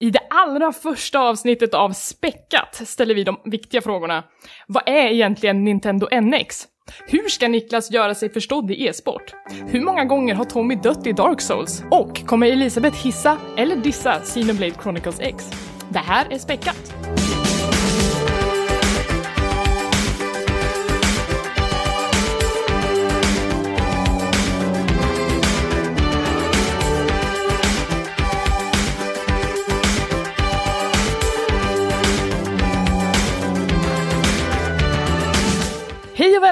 I det allra första avsnittet av Späckat ställer vi de viktiga frågorna. Vad är egentligen Nintendo NX? Hur ska Niklas göra sig förstådd i e-sport? Hur många gånger har Tommy dött i Dark Souls? Och kommer Elisabeth hissa eller dissa Xenoblade Chronicles X? Det här är Späckat!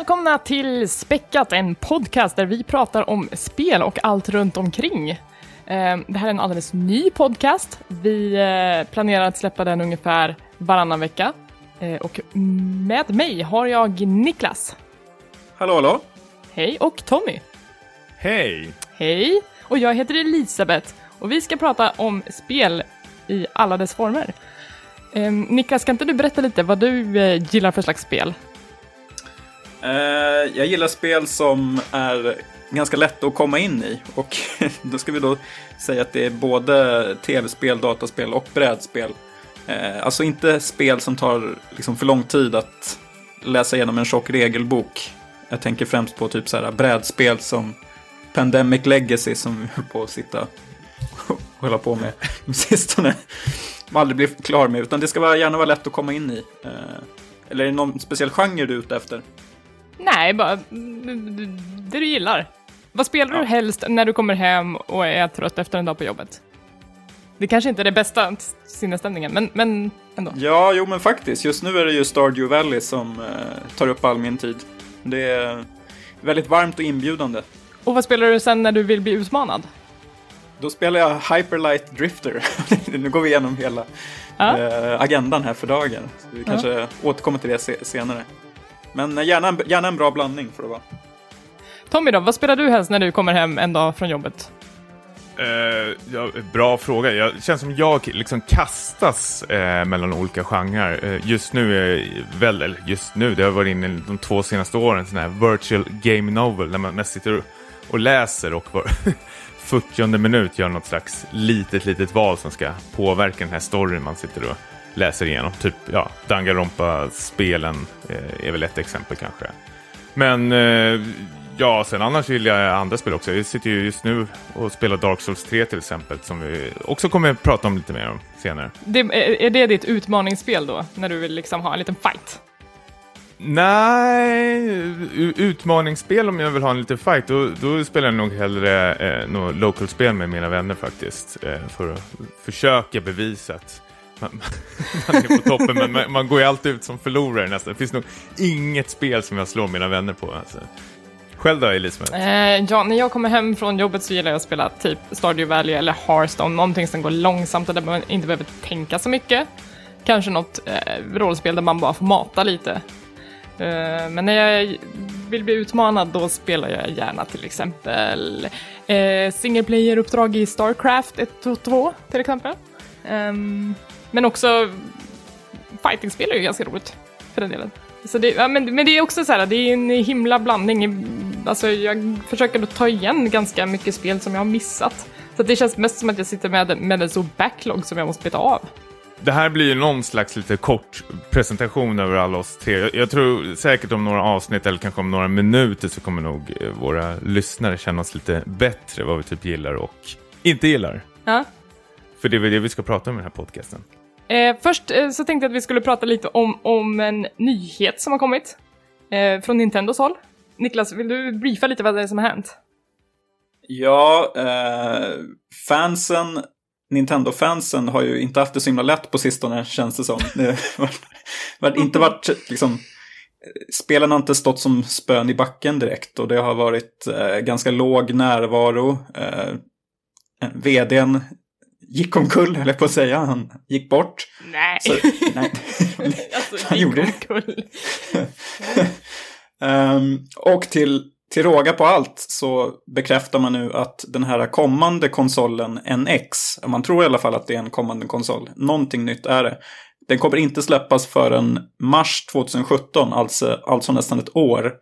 Välkomna till Späckat, en podcast där vi pratar om spel och allt runt omkring. Eh, Det här är en alldeles ny podcast. Vi eh, planerar att släppa den ungefär varannan vecka. Eh, Och med mig har jag Niklas. Hallå, hallå. Hej och Tommy. Hej! Hej! Och jag heter Elisabeth och vi ska prata om spel i alla dess former. Eh, Niklas, kan inte du berätta lite vad du eh, gillar för slags spel? Eh, jag gillar spel som är ganska lätta att komma in i. Och då ska vi då säga att det är både tv-spel, dataspel och brädspel. Eh, alltså inte spel som tar liksom för lång tid att läsa igenom en tjock regelbok. Jag tänker främst på typ så här brädspel som Pandemic Legacy som vi höll på att sitta och hålla på med sistone. Man aldrig blir klar med, utan det ska gärna vara lätt att komma in i. Eh, eller är det någon speciell genre du är ute efter? Nej, bara det du gillar. Vad spelar Ja. du helst när du kommer hem och är trött efter en dag på jobbet? Det kanske inte är det bästa sinnesstämningen, men, men ändå. Ja, jo men faktiskt. Just nu är det ju Stardew Valley som eh, tar upp all min tid. Det är väldigt varmt och inbjudande. Och vad spelar du sen när du vill bli utmanad? Då spelar jag Hyperlight Drifter. nu går vi igenom hela Ja. eh, agendan här för dagen. Så vi kanske återkommer till det se- senare. Men eh, gärna, en- gärna en bra blandning får det vara. Tommy då, vad spelar du helst när du kommer hem en dag från jobbet? Eh, ja, bra fråga. Jag känns som jag liksom kastas eh, mellan olika genrer. Eh, just nu är väl, eller just nu, det har varit inne de två senaste åren, sån här virtual game novel, där man mest sitter och läser och var 40 minut gör något slags litet, litet val som ska påverka den här storyn man sitter och läser igenom. Typ, ja, Danganronpa-spelen eh, är väl ett exempel kanske. Men eh, ja, sen annars vill jag andra spel också. Jag sitter ju just nu och spelar Dark Souls 3 till exempel, som vi också kommer att prata om lite mer om senare. Det, är, är det ditt utmaningsspel då, när du vill liksom ha en liten fight? Nej, utmaningsspel om jag vill ha en liten fight, då, då spelar jag nog hellre eh, något local-spel med mina vänner faktiskt. Eh, för att försöka bevisa att man, man är på toppen, men man, man går ju alltid ut som förlorare nästan. Det finns nog inget spel som jag slår mina vänner på. Alltså. Själv då, Elisabeth? Eh, ja, när jag kommer hem från jobbet så gillar jag att spela typ Stardew Valley eller Hearthstone, någonting som går långsamt och där man inte behöver tänka så mycket. Kanske något eh, rollspel där man bara får mata lite. Eh, men när jag vill bli utmanad då spelar jag gärna till exempel eh, single player-uppdrag i Starcraft 1 och 2 till exempel. Ehm, men också fightingspel är ju ganska roligt för den delen. Så det, ja, men, men det är också så här, det är en himla blandning. Alltså jag försöker då ta igen ganska mycket spel som jag har missat. Så det känns mest som att jag sitter med, med en stor backlog som jag måste beta av. Det här blir ju någon slags lite kort presentation över alla oss tre. Jag, jag tror säkert om några avsnitt eller kanske om några minuter så kommer nog eh, våra lyssnare känna oss lite bättre vad vi typ gillar och inte gillar. Ja. För det är väl det vi ska prata om i den här podcasten. Eh, först eh, så tänkte jag att vi skulle prata lite om, om en nyhet som har kommit eh, från Nintendos håll. Niklas, vill du briefa lite vad det är som har hänt? Ja, eh, fansen, Nintendo-fansen har ju inte haft det så himla lätt på sistone, känns det som. Det har inte varit liksom... Spelen har inte stått som spön i backen direkt och det har varit eh, ganska låg närvaro. Eh, vdn gick omkull, jag på att säga. Han gick bort. Nej. Så, nej. alltså, han gjorde det. omkull. Ehm, och till, till råga på allt så bekräftar man nu att den här kommande konsolen NX, man tror i alla fall att det är en kommande konsol, någonting nytt är det. Den kommer inte släppas förrän mars 2017, alltså, alltså nästan ett år.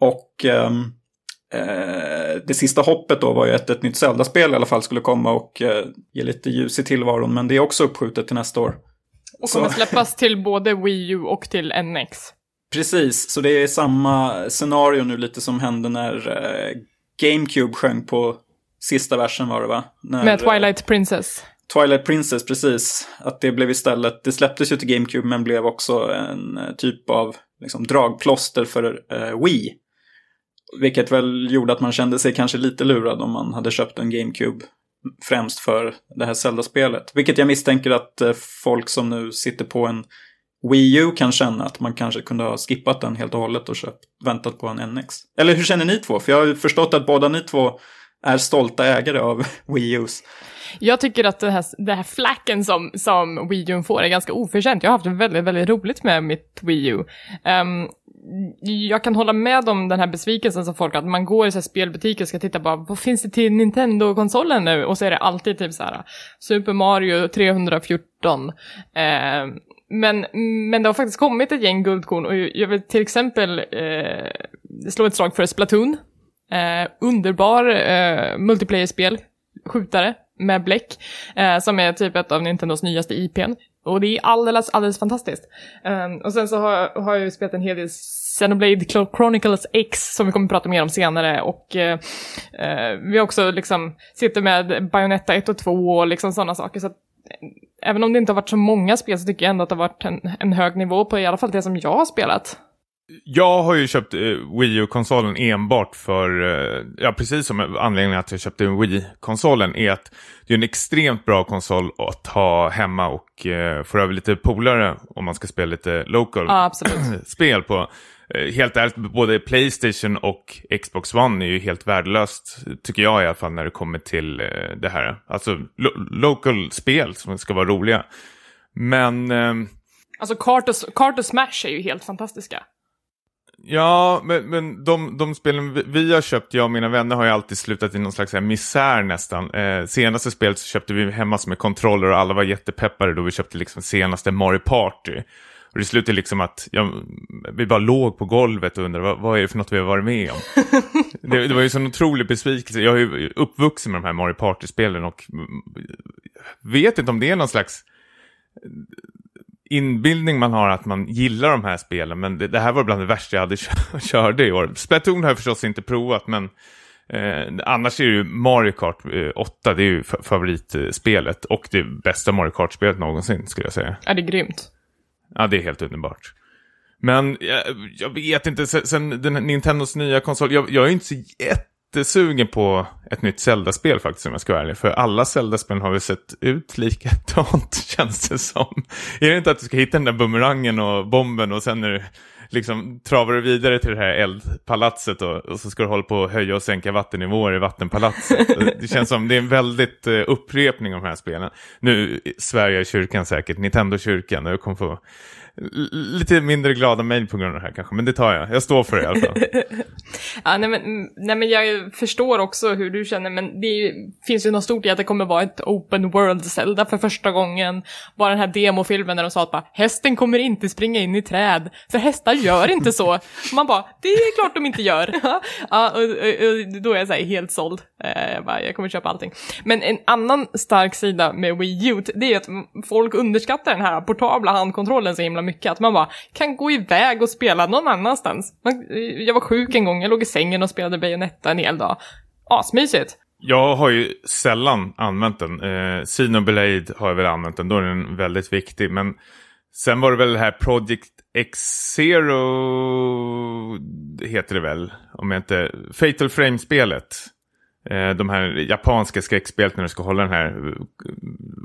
Och ehm, eh, det sista hoppet då var ju att ett nytt Zelda-spel i alla fall skulle komma och eh, ge lite ljus i tillvaron. Men det är också uppskjutet till nästa år. Och Så- kommer släppas till både Wii U och till NX. Precis, så det är samma scenario nu lite som hände när eh, GameCube sjöng på sista versen var det va? När, Med Twilight Princess. Twilight Princess, precis. Att det blev istället, det släpptes ju till GameCube men blev också en typ av liksom, dragplåster för eh, Wii. Vilket väl gjorde att man kände sig kanske lite lurad om man hade köpt en GameCube främst för det här Zelda-spelet. Vilket jag misstänker att eh, folk som nu sitter på en Wii U kan känna att man kanske kunde ha skippat den helt och hållet och köpt, väntat på en NX. Eller hur känner ni två? För jag har ju förstått att båda ni två är stolta ägare av Wii U's. Jag tycker att det här, det här flacken som, som Wii U får är ganska oförtjänt. Jag har haft väldigt, väldigt roligt med mitt Wii U. Um, jag kan hålla med om den här besvikelsen som folk har, att man går i så här spelbutiker och ska titta på vad finns det till Nintendo-konsolen nu? Och så är det alltid typ så här Super Mario 314. Eh, men, men det har faktiskt kommit ett gäng guldkorn och jag vill till exempel eh, slå ett slag för Splatoon. Eh, underbar eh, multiplayer-spel, skjutare med bläck, eh, som är typ ett av Nintendos nyaste IPn. Och det är alldeles, alldeles fantastiskt. Um, och sen så har, har jag ju spelat en hel del Xenoblade Chronicles X som vi kommer att prata mer om senare och uh, vi har också liksom sitter med Bayonetta 1 och 2 och liksom sådana saker. Så att, eh, även om det inte har varit så många spel så tycker jag ändå att det har varit en, en hög nivå på i alla fall det som jag har spelat. Jag har ju köpt eh, Wii U-konsolen enbart för, eh, ja precis som anledningen att jag köpte Wii-konsolen är att det är en extremt bra konsol att ha hemma och eh, få över lite polare om man ska spela lite local Ja, spel på. Eh, helt ärligt, både Playstation och Xbox One är ju helt värdelöst, tycker jag i alla fall, när det kommer till eh, det här. Alltså lo local spel som ska vara roliga. Men... ehm, Alltså Kart och, Kart och Smash är ju helt fantastiska. Ja, men, men de, de spelen vi, vi har köpt, jag och mina vänner, har ju alltid slutat i någon slags här misär nästan. Eh, senaste spelet så köpte vi hemma med kontroller och alla var jättepeppade då vi köpte liksom senaste Mario Party. Och det slutade liksom att ja, vi bara låg på golvet och undrade vad, vad är det för något vi har varit med om. det, det var ju en sån otrolig besvikelse. Jag är ju uppvuxen med de här Mario Party-spelen och mm, vet inte om det är någon slags inbildning man har att man gillar de här spelen. Men det, det här var bland det värsta jag hade kö- körde i år. Splatoon har jag förstås inte provat, men eh, annars är det ju Mario Kart eh, 8, det är ju fa- favoritspelet. Och det bästa Mario Kart-spelet någonsin, skulle jag säga. Ja, det är grymt. Ja, det är helt underbart. Men jag, jag vet inte, sen, sen den Nintendos nya konsol, jag, jag är inte så jättesugen på ett nytt Zelda-spel faktiskt om jag ska vara ärlig. För alla Zelda-spel har väl sett ut likadant känns det som. Är det inte att du ska hitta den där bumerangen och bomben och sen är det liksom travar du vidare till det här eldpalatset och, och så ska du hålla på att höja och sänka vattennivåer i vattenpalatset. det känns som det är en väldigt eh, upprepning av de här spelen. Nu i kyrkan säkert, Nintendo-kyrkan, jag kommer få lite mindre glada mejl på grund av det här kanske, men det tar jag. Jag står för det i alla fall. Ja, nej, men, nej, men jag förstår också hur du känner, men det ju, finns ju något stort i att det kommer vara ett open world Zelda för första gången. Bara den här demofilmen när de sa att bara, hästen kommer inte springa in i träd, för hästar gör inte så. Man bara, det är klart de inte gör. ja, och, och, och då är jag så här helt såld. Eh, Jag, bara, jag kommer köpa allting. Men en annan stark sida med Wii U, det är att folk underskattar den här portabla handkontrollen så himla mycket. Att man bara kan gå iväg och spela någon annanstans. Man, jag var sjuk en gång, jag låg i sängen och spelade Bayonetta en hel dag. Asmysigt. Jag har ju sällan använt den. Eh, Sinoblade har jag väl använt den, då är den väldigt viktig. Men sen var det väl det här Project X-Zero heter det väl, om jag inte... Fatal Frame-spelet. Eh, de här japanska skräckspelet när du ska hålla den här,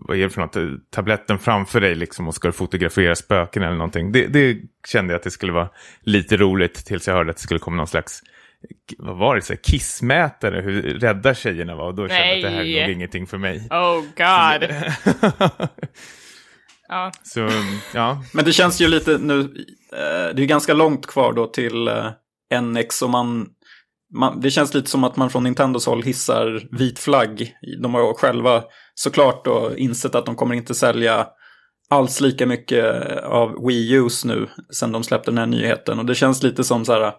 vad är det för något, tabletten framför dig liksom och ska du fotografera spöken eller någonting. Det, det kände jag att det skulle vara lite roligt tills jag hörde att det skulle komma någon slags vad var det, så här, kissmätare, hur rädda tjejerna var. Och då kände jag att det här är Nej. nog ingenting för mig. Oh god. ja. Så, ja. Men det känns ju lite nu, eh, det är ganska långt kvar då till eh, NX och man, man, det känns lite som att man från Nintendos håll hissar vit flagg. De har själva såklart då insett att de kommer inte sälja alls lika mycket av Wii U's nu sen de släppte den här nyheten. Och det känns lite som så här, eh,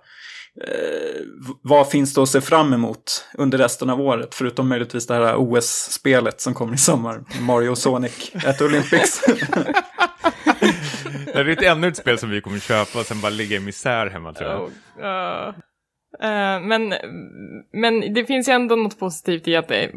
vad finns det att se fram emot under resten av året? Förutom möjligtvis det här OS-spelet som kommer i sommar. Mario och Sonic at Olympics. det är ett ännu ett spel som vi kommer köpa och sen bara ligga i misär hemma tror jag. Oh, uh. Eh, men, men det finns ju ändå något positivt i att eh, det,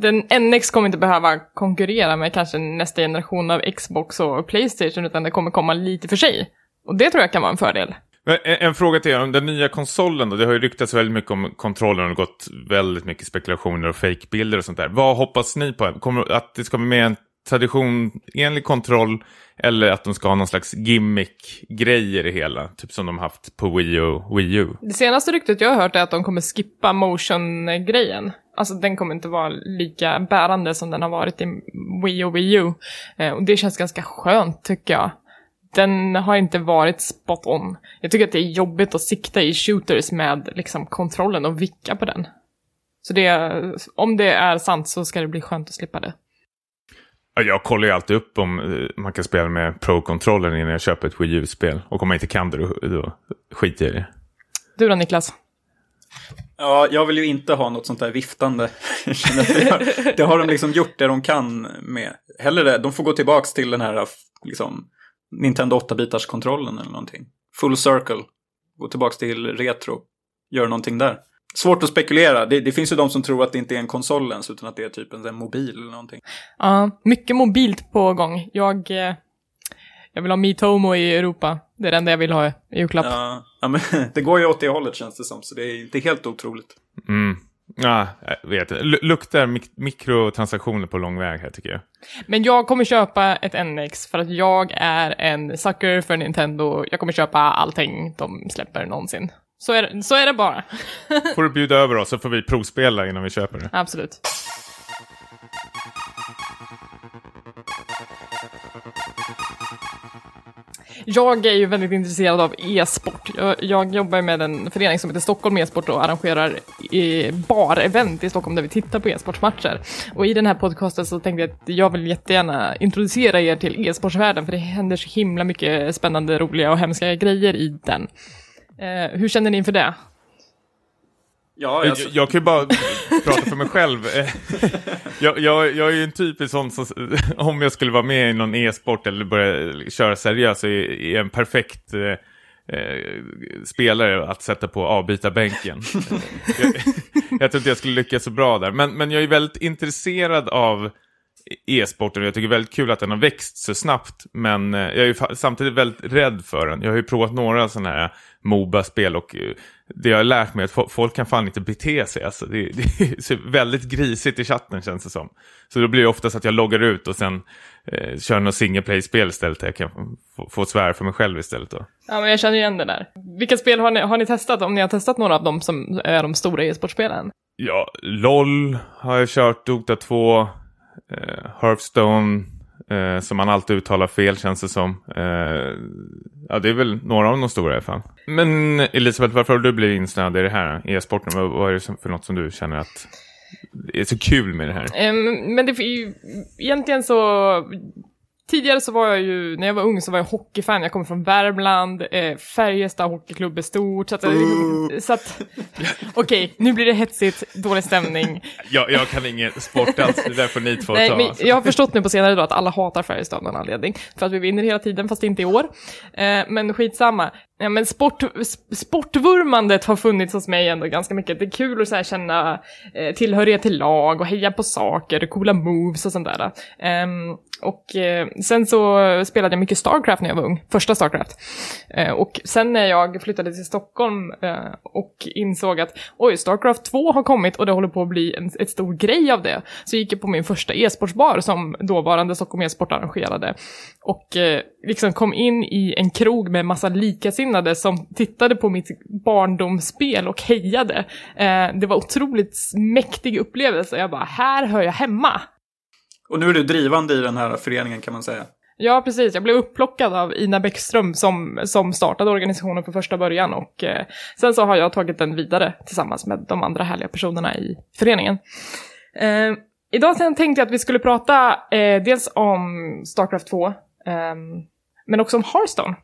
den NX kommer inte behöva konkurrera med kanske nästa generation av Xbox och Playstation utan det kommer komma lite för sig. Och det tror jag kan vara en fördel. En, en, fråga till er om den nya konsolen då. Det har ju ryktats väldigt mycket om kontrollen och gått väldigt mycket spekulationer och fake-bilder och sånt där. Vad hoppas ni på? Kommer att det ska vara med en traditionenlig kontroll eller att de ska ha någon slags gimmick-grej i det hela. Typ som de haft på Wii U. Wii U. Det senaste ryktet jag har hört är att de kommer skippa motion-grejen. Alltså den kommer inte vara lika bärande som den har varit i Wii och Wii U. Eh, och det känns ganska skönt tycker jag den har inte varit spot on. Jag tycker att det är jobbigt att sikta i shooters med liksom kontrollen och vicka på den. Så det, om det är sant så ska det bli skönt att slippa det. Jag kollar ju alltid upp om eh, man kan spela med Pro-kontrollen innan jag köper ett Wii U-spel. Och om man inte kan det, då, då skiter jag i det. Du då Niklas? Ja, jag vill ju inte ha något sånt där viftande. det, har, det de liksom gjort det de kan med. Hellre de får gå tillbaka till den här liksom, Nintendo 8-bitars kontrollen eller någonting. Full circle. Gå tillbaka till retro. Gör någonting där. Svårt att spekulera. Det, det, finns ju de som tror att det inte är en konsol ens, utan att det är typ en, en mobil eller någonting. Ja, mycket mobilt på gång. Jag, eh, jag vill ha Mitomo i Europa. Det är det enda jag vill ha i julklapp. Ja, ja, men det går ju åt det hållet känns det som, så det är inte helt otroligt. Mm. Ja, jag vet Luktar mik mikrotransaktioner på lång väg här tycker jag. Men jag kommer köpa ett NX för att jag är en sucker för Nintendo. Jag kommer köpa allting de släpper någonsin. Så är, så är det bara. får du bjuda över oss så får vi provspela innan vi köper det. Absolut. Jag är ju väldigt intresserad av e-sport. Jag, jag jobbar med en förening som heter Stockholm e-sport och arrangerar e bar-event i Stockholm där vi tittar på e-sportsmatcher. Och i den här podcasten så tänkte jag att jag vill jättegärna introducera er till e-sportsvärlden för det händer så himla mycket spännande, roliga och hemska grejer i den. Eh, hur känner ni inför det? Ja, jag, jag kan ju bara prata för mig själv. jag, jag, jag är ju en typisk sån som, om jag skulle vara med i någon e-sport eller börja köra seriöst, så är jag en perfekt eh, eh, spelare att sätta på avbytarbänken. jag, jag tror inte jag skulle lyckas så bra där, men, men jag är väldigt intresserad av e-sporten och jag tycker det är väldigt kul att den har växt så snabbt. Men eh, jag är ju samtidigt väldigt rädd för den. Jag har ju provat några sådana här Moba-spel och eh, det jag har lärt mig är att folk kan fan inte bete sig. Alltså, det, det är väldigt grisigt i chatten känns det som. Så då blir det oftast att jag loggar ut och sen eh, kör något single play-spel istället. Där jag kan få, få svära för mig själv istället. Då. Ja, men jag känner igen det där. Vilka spel har ni, har ni testat? Om ni har testat några av dem som är de stora e-sportspelen? Ja, LOL har jag kört, Dota 2, eh, Hearthstone, Eh, som man alltid uttalar fel känns det som. Eh, ja, det är väl några av de stora i alla fall. Men Elisabeth, varför har du blivit insnöad i det här eh, e-sporten? Vad, vad är det för något som du känner att det är så kul med det här? Um, men det är ju egentligen så Tidigare så var jag ju, när jag var ung så var jag hockeyfan, jag kommer från Värmland, eh, Färjestad hockeyklubb är stort, så att, uh. så att okej, okay, nu blir det hetsigt, dålig stämning. jag, jag kan ingen sport alls, det där får ni två Nej, ta. Men jag har förstått nu på senare då att alla hatar Färjestad av någon anledning, för att vi vinner hela tiden, fast inte i år. Eh, men skitsamma. Ja, men sport, sportvurmandet har funnits hos mig ändå ganska mycket. Det är kul att så här, känna eh, tillhörighet till lag och heja på saker, coola moves och sånt där. Um, och eh, sen så spelade jag mycket Starcraft när jag var ung, första Starcraft. Eh, och sen när jag flyttade till Stockholm eh, och insåg att oj, Starcraft 2 har kommit och det håller på att bli en ett stor grej av det, så gick jag på min första e-sportsbar som dåvarande Stockholm e-sport arrangerade. Och eh, liksom kom in i en krog med massa likasinnade som tittade på mitt barndomsspel och hejade. Eh, det var otroligt mäktig upplevelse. Jag bara, här hör jag hemma. Och nu är du drivande i den här föreningen kan man säga. Ja, precis. Jag blev upplockad av Ina Bäckström som, som startade organisationen för första början och eh, sen så har jag tagit den vidare tillsammans med de andra härliga personerna i föreningen. Eh, idag tänkte jag att vi skulle prata eh, dels om Starcraft 2, ehm, men också om Hearthstone.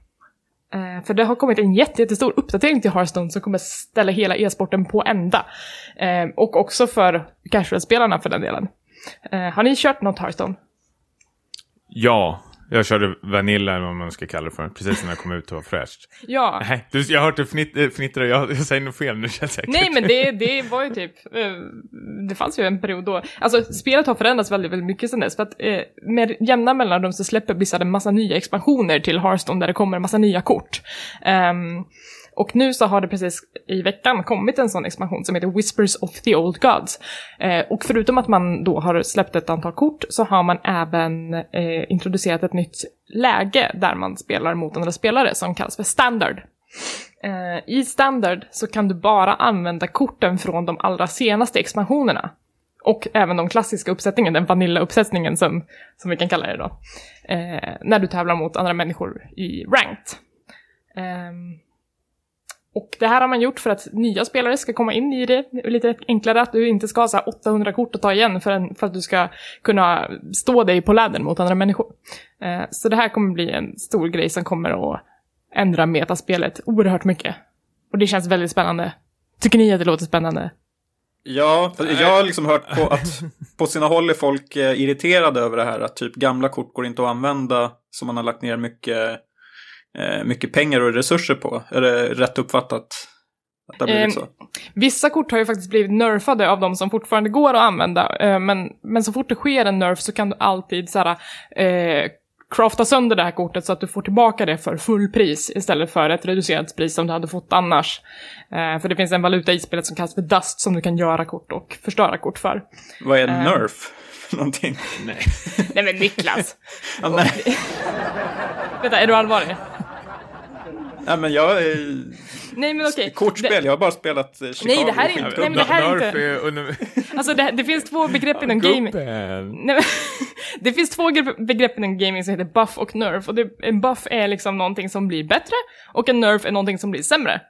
Eh, för det har kommit en jätte, jättestor uppdatering till Hearthstone som kommer ställa hela e-sporten på ända. Eh, och också för casual-spelarna för den delen. Eh, har ni kört något Hearthstone? Ja, jag körde Vanilla eller vad man ska kalla det för. Precis när jag kom ut och var fräscht. Ja. Nej, du, jag har hört dig fnitt, äh, fnittra. Jag, jag säger nog fel nu känns säkert. Nej, men det, det var ju typ, eh, det fanns ju en period då, alltså spelet har förändrats väldigt, väldigt mycket sedan dess, för att eh, med jämna mellanrum så släpper Blizzard en massa nya expansioner till Hearthstone där det kommer en massa nya kort. Um, och nu så har det precis i veckan kommit en sån expansion som heter Whispers of the Old Gods. Eh, och förutom att man då har släppt ett antal kort så har man även eh, introducerat ett nytt läge där man spelar mot andra spelare som kallas för Standard. Eh, I Standard så kan du bara använda korten från de allra senaste expansionerna. Och även de klassiska uppsättningen, den vanilla-uppsättningen som, som vi kan kalla det då. Eh, när du tävlar mot andra människor i Ranked. Um, och det här har man gjort för att nya spelare ska komma in i det lite enklare, att du inte ska ha så 800 kort att ta igen för, en, för att du ska kunna stå dig på lädern mot andra människor. Eh, så det här kommer bli en stor grej som kommer att ändra metaspelet oerhört mycket. Och det känns väldigt spännande. Tycker ni att det låter spännande? Ja, jag har liksom hört på att på sina håll är folk eh, irriterade över det här. Att typ gamla kort går inte att använda som man har lagt ner mycket mycket pengar och resurser på. Är det rätt uppfattat? Att det har blivit Eh, så? Vissa kort har ju faktiskt blivit nerfade av de som fortfarande går att använda, eh, men, men så fort det sker en nerf så kan du alltid såhär, eh, crafta sönder det här kortet så att du får tillbaka det för fullpris istället för ett reducerat pris som du hade fått annars. Eh, för det finns en valuta i spelet som kallas för dust som du kan göra kort och förstöra kort för. Vad är eh, nerf? Någonting. Nej. Nej men Niklas! Ja, nej. Vänta, är du allvarlig? Nej, men jag är... Nej men okej. Kortspel, jag har bara spelat eh, Chicago. Nej, det här är inte- nej, men det här är inte- alltså det, det finns två begrepp inom gaming. Nej, men, det finns två gre- begrepp inom gaming som heter buff och nerf. Och det, en buff är liksom någonting som blir bättre och en nerf är någonting som blir sämre.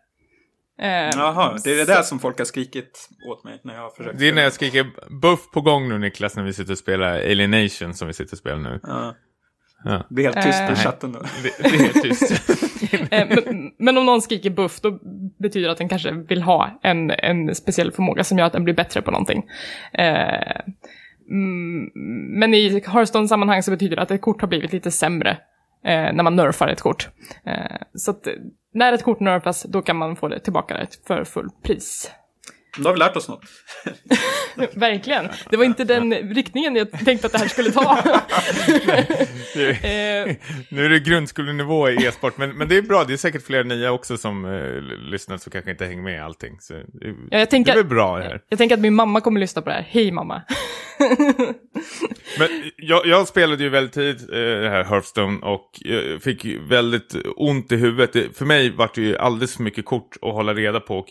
Eh, Jaha, det är det där som folk har skrikit åt mig när jag har försökt. Det är när jag skriker buff på gång nu Niklas när vi sitter och spelar Alienation som vi sitter och spelar nu. Ja. Ja. Det är helt tyst Eh. i chatten då. Det, det är tyst. Eh, men, men om någon skriker buff, då betyder det att den kanske vill ha en, en speciell förmåga som gör att den blir bättre på någonting. Eh, mm, men i Hearthstone-sammanhang så betyder det att ett kort har blivit lite sämre eh, när man nerfar ett kort. Eh, så att när ett kort nerfas, då kan man få det tillbaka för full pris. Då har vi lärt oss något. Verkligen. Det var inte den riktningen jag tänkte att det här skulle ta. Eh, nu är det grundskolenivå i e-sport, men, men det är bra. Det är säkert fler nya också som eh, lyssnar som kanske inte hänger med i allting. Så det, Ja, jag tänker- det är väl bra det här. jag tänker att min mamma kommer lyssna på det här. Hej mamma. Men jag, jag spelade ju väldigt tidigt eh, det här Hearthstone och eh, fick väldigt ont i huvudet. Det, för mig var det ju alldeles för mycket kort att hålla reda på. Och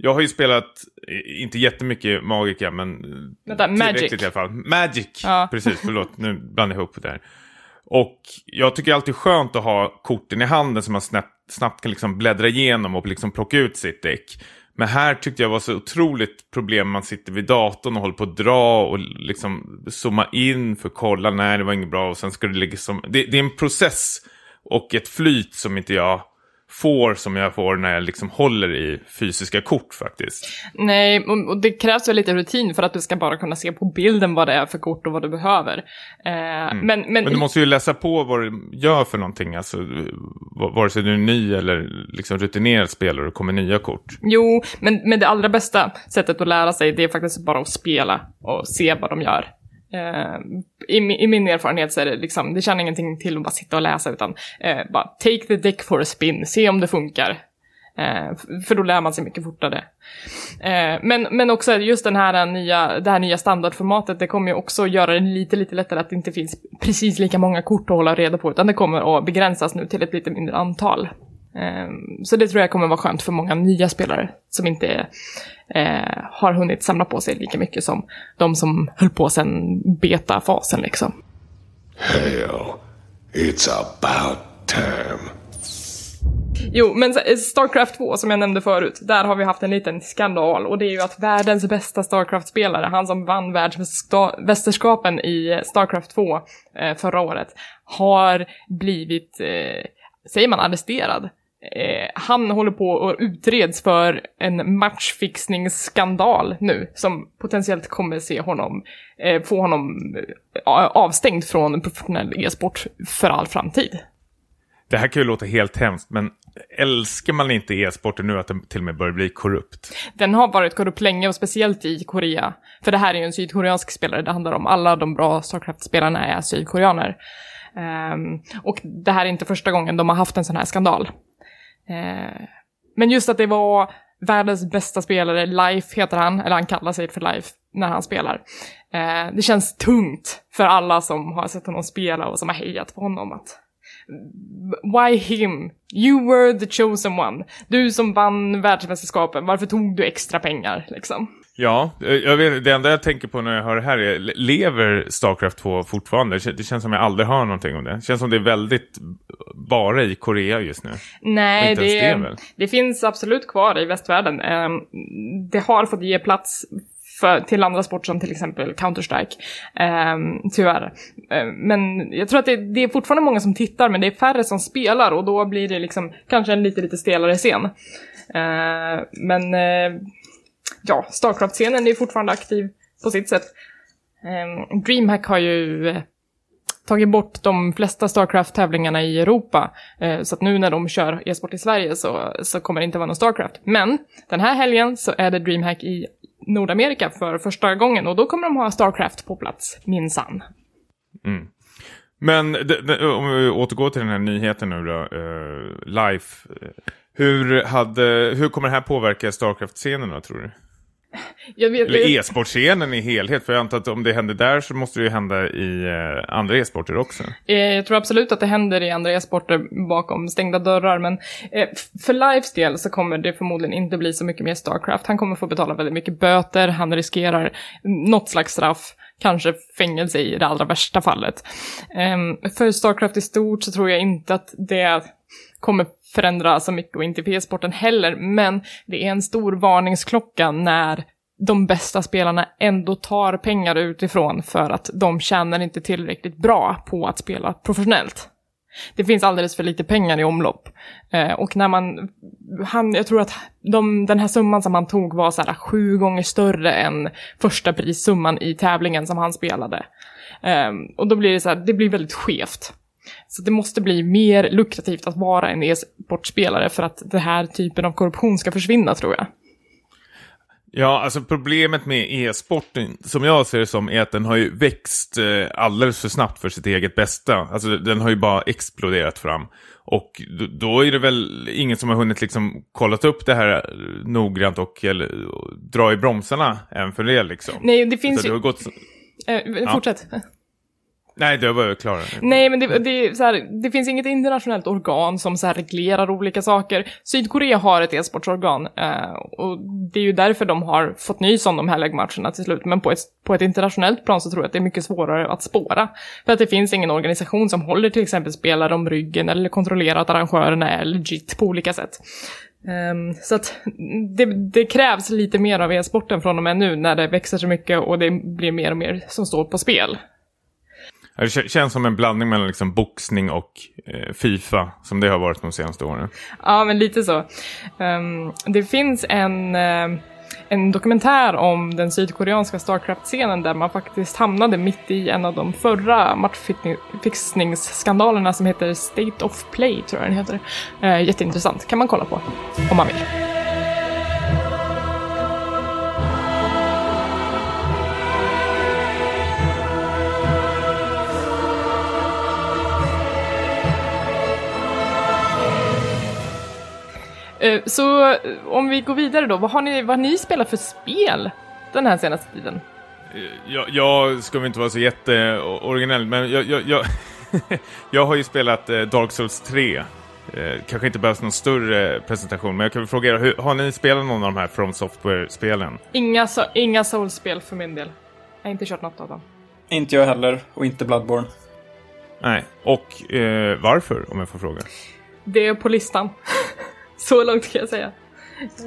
jag har ju spelat, eh, inte jättemycket Magica, men eh, Vänta, tillräckligt Magic. i alla fall. Magic, Ja. precis, förlåt, nu blandar jag ihop det där. Och jag tycker alltid skönt att ha korten i handen som man snabbt, snabbt kan liksom bläddra igenom och liksom plocka ut sitt däck. Men här tyckte jag var så otroligt problem. Man sitter vid datorn och håller på att dra och liksom zooma in för att kolla. Nej, det var inget bra. Och sen ska det liksom... Det, det är en process och ett flyt som inte jag får som jag får när jag liksom håller i fysiska kort faktiskt. Nej, och det krävs väl lite rutin för att du ska bara kunna se på bilden vad det är för kort och vad du behöver. Eh, men, men, Men du måste ju läsa på vad du gör för någonting. Alltså, vare sig du är ny eller liksom rutinerad spelare och kommer nya kort. Jo, men, men det allra bästa sättet att lära sig det är faktiskt bara att spela och se vad de gör. Eh, I, I min erfarenhet så är det liksom, det känner ingenting till att bara sitta och läsa utan eh, bara take the deck for a spin, se om det funkar. Eh, för då lär man sig mycket fortare. Eh, men, men också just den här nya, det här nya standardformatet, det kommer ju också göra det lite, lite lättare att det inte finns precis lika många kort att hålla reda på, utan det kommer att begränsas nu till ett lite mindre antal. Eh, Så det tror jag kommer vara skönt för många nya spelare som inte eh, har hunnit samla på sig lika mycket som de som höll på sen beta-fasen liksom. Hell, it's about time. Jo, men så- Starcraft 2 som jag nämnde förut, där har vi haft en liten skandal och det är ju att världens bästa Starcraft-spelare, han som vann världsmästerskapen i Starcraft 2 eh, förra året, har blivit, eh, säger man arresterad? Eh, han håller på och utreds för en matchfixningsskandal nu som potentiellt kommer se honom, eh, få honom eh, avstängd från professionell e-sport för all framtid. Det här kan ju låta helt hemskt, men älskar man inte e-sporten nu att den till och med börjar bli korrupt? Den har varit korrupt länge och speciellt i Korea. För det här är ju en sydkoreansk spelare det handlar om. Alla de bra Starcraft-spelarna är sydkoreaner. Um, och det här är inte första gången de har haft en sån här skandal. Eh, men just att det var världens bästa spelare, Life heter han, eller han kallar sig för Life när han spelar. Eh, det känns tungt för alla som har sett honom spela och som har hejat på honom att Why him? You were the chosen one. Du som vann världsmästerskapen, varför tog du extra pengar liksom? Ja, eh, jag vet, det enda jag tänker på när jag hör det här är, lever Starcraft 2 fortfarande? Det känns som jag aldrig hör någonting om det. Det känns som det är väldigt bara i Korea just nu. Nej, det, det, det, finns absolut kvar i västvärlden. Ehm, det har fått ge plats för, till andra sporter som till exempel Counter-Strike. Um, tyvärr. Uh, men jag tror att det, det, är fortfarande många som tittar, men det är färre som spelar och då blir det liksom kanske en lite, lite stelare scen. Uh, men uh, ja, Starcraft-scenen är fortfarande aktiv på sitt sätt. Um, DreamHack har ju eh, tagit bort de flesta Starcraft-tävlingarna i Europa. Eh, så att nu när de kör e-sport i Sverige så, så kommer det inte vara någon Starcraft. Men den här helgen så är det DreamHack i Nordamerika för första gången och då kommer de ha Starcraft på plats, minsann. Mm. Men om vi återgår till den här nyheten nu då, uh, Life. Eh, hur, hade, hur kommer det här påverka Starcraft-scenen då, tror du? Vet, Eller e-sportscenen i helhet, för jag antar att om det händer där så måste det ju hända i eh, andra e-sporter också. Eh, jag tror absolut att det händer i andra e-sporter bakom stängda dörrar, men eh, för Lives del så kommer det förmodligen inte bli så mycket mer Starcraft. Han kommer få betala väldigt mycket böter, han riskerar något slags straff, kanske fängelse i det allra värsta fallet. Eh, för Starcraft i stort så tror jag inte att det kommer förändra så mycket och inte för e-sporten heller, men det är en stor varningsklocka när de bästa spelarna ändå tar pengar utifrån för att de tjänar inte tillräckligt bra på att spela professionellt. Det finns alldeles för lite pengar i omlopp. Eh, och när man, han, jag tror att de, den här summan som han tog var så här sju gånger större än första prissumman i tävlingen som han spelade. Eh, och då blir det så här, det blir väldigt skevt. Så det måste bli mer lukrativt att vara en e-sportspelare för att den här typen av korruption ska försvinna tror jag. Ja, alltså problemet med e-sporten som jag ser det som är att den har ju växt eh, alldeles för snabbt för sitt eget bästa. Alltså den har ju bara exploderat fram. Och då är det väl ingen som har hunnit liksom kollat upp det här noggrant och eller, dra i bromsarna än för det liksom. Nej, det finns Så ju... Det har gått... Eh, fortsätt. Ja. Nej, det var jag klar. Nej, men det, det, så här, det finns inget internationellt organ som så här reglerar olika saker. Sydkorea har ett e-sportsorgan eh, och det är ju därför de har fått nys om de här läggmatcherna till slut. Men på ett, på ett internationellt plan så tror jag att det är mycket svårare att spåra. För att det finns ingen organisation som håller till exempel spelare om ryggen eller kontrollerar att arrangörerna är legit på olika sätt. Um, så att det, det, krävs lite mer av e-sporten från och med nu när det växer så mycket och det blir mer och mer som står på spel. Det känns som en blandning mellan liksom boxning och eh, Fifa, som det har varit de senaste åren. Ja, men lite så. Um, det finns en, uh, en dokumentär om den sydkoreanska Starcraft-scenen där man faktiskt hamnade mitt i en av de förra matchfixningsskandalerna som heter State of Play, tror jag den heter. Uh, jätteintressant, kan man kolla på om man vill. Så om vi går vidare då, vad har ni, vad har ni spelat för spel den här senaste tiden? Eh, jag, jag ska väl inte vara så jätteoriginell, men jag, jag, jag, jag har ju spelat eh, Dark Souls 3. Kanske inte behövs någon större presentation, men jag kan väl fråga er, har ni spelat någon av de här From Software-spelen? Inga, so inga Souls-spel för min del. Jag har inte kört något av dem. Inte jag heller, och inte Bloodborne. Nej, och eh, varför, om jag får fråga? Det är på listan. Så långt kan jag säga.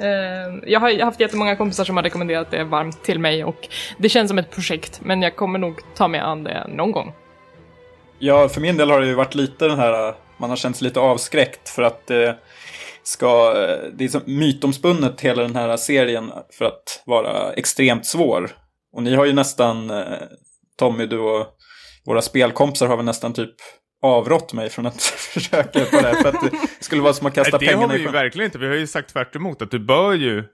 Ehm, jag har haft jättemånga kompisar som har rekommenderat det varmt till mig och det känns som ett projekt, men jag kommer nog ta mig an det någon gång. Ja, för min del har det ju varit lite den här, man har känt sig lite avskräckt för att det ska, det är så mytomspunnet hela den här serien för att vara extremt svår. Och ni har ju nästan, eh, Tommy, du och våra spelkompisar har väl nästan typ avrått mig från att försöka på det. För att det skulle vara som att kasta det pengarna har vi i ju verkligen inte. Vi har ju sagt tvärt emot att du bör ju eh,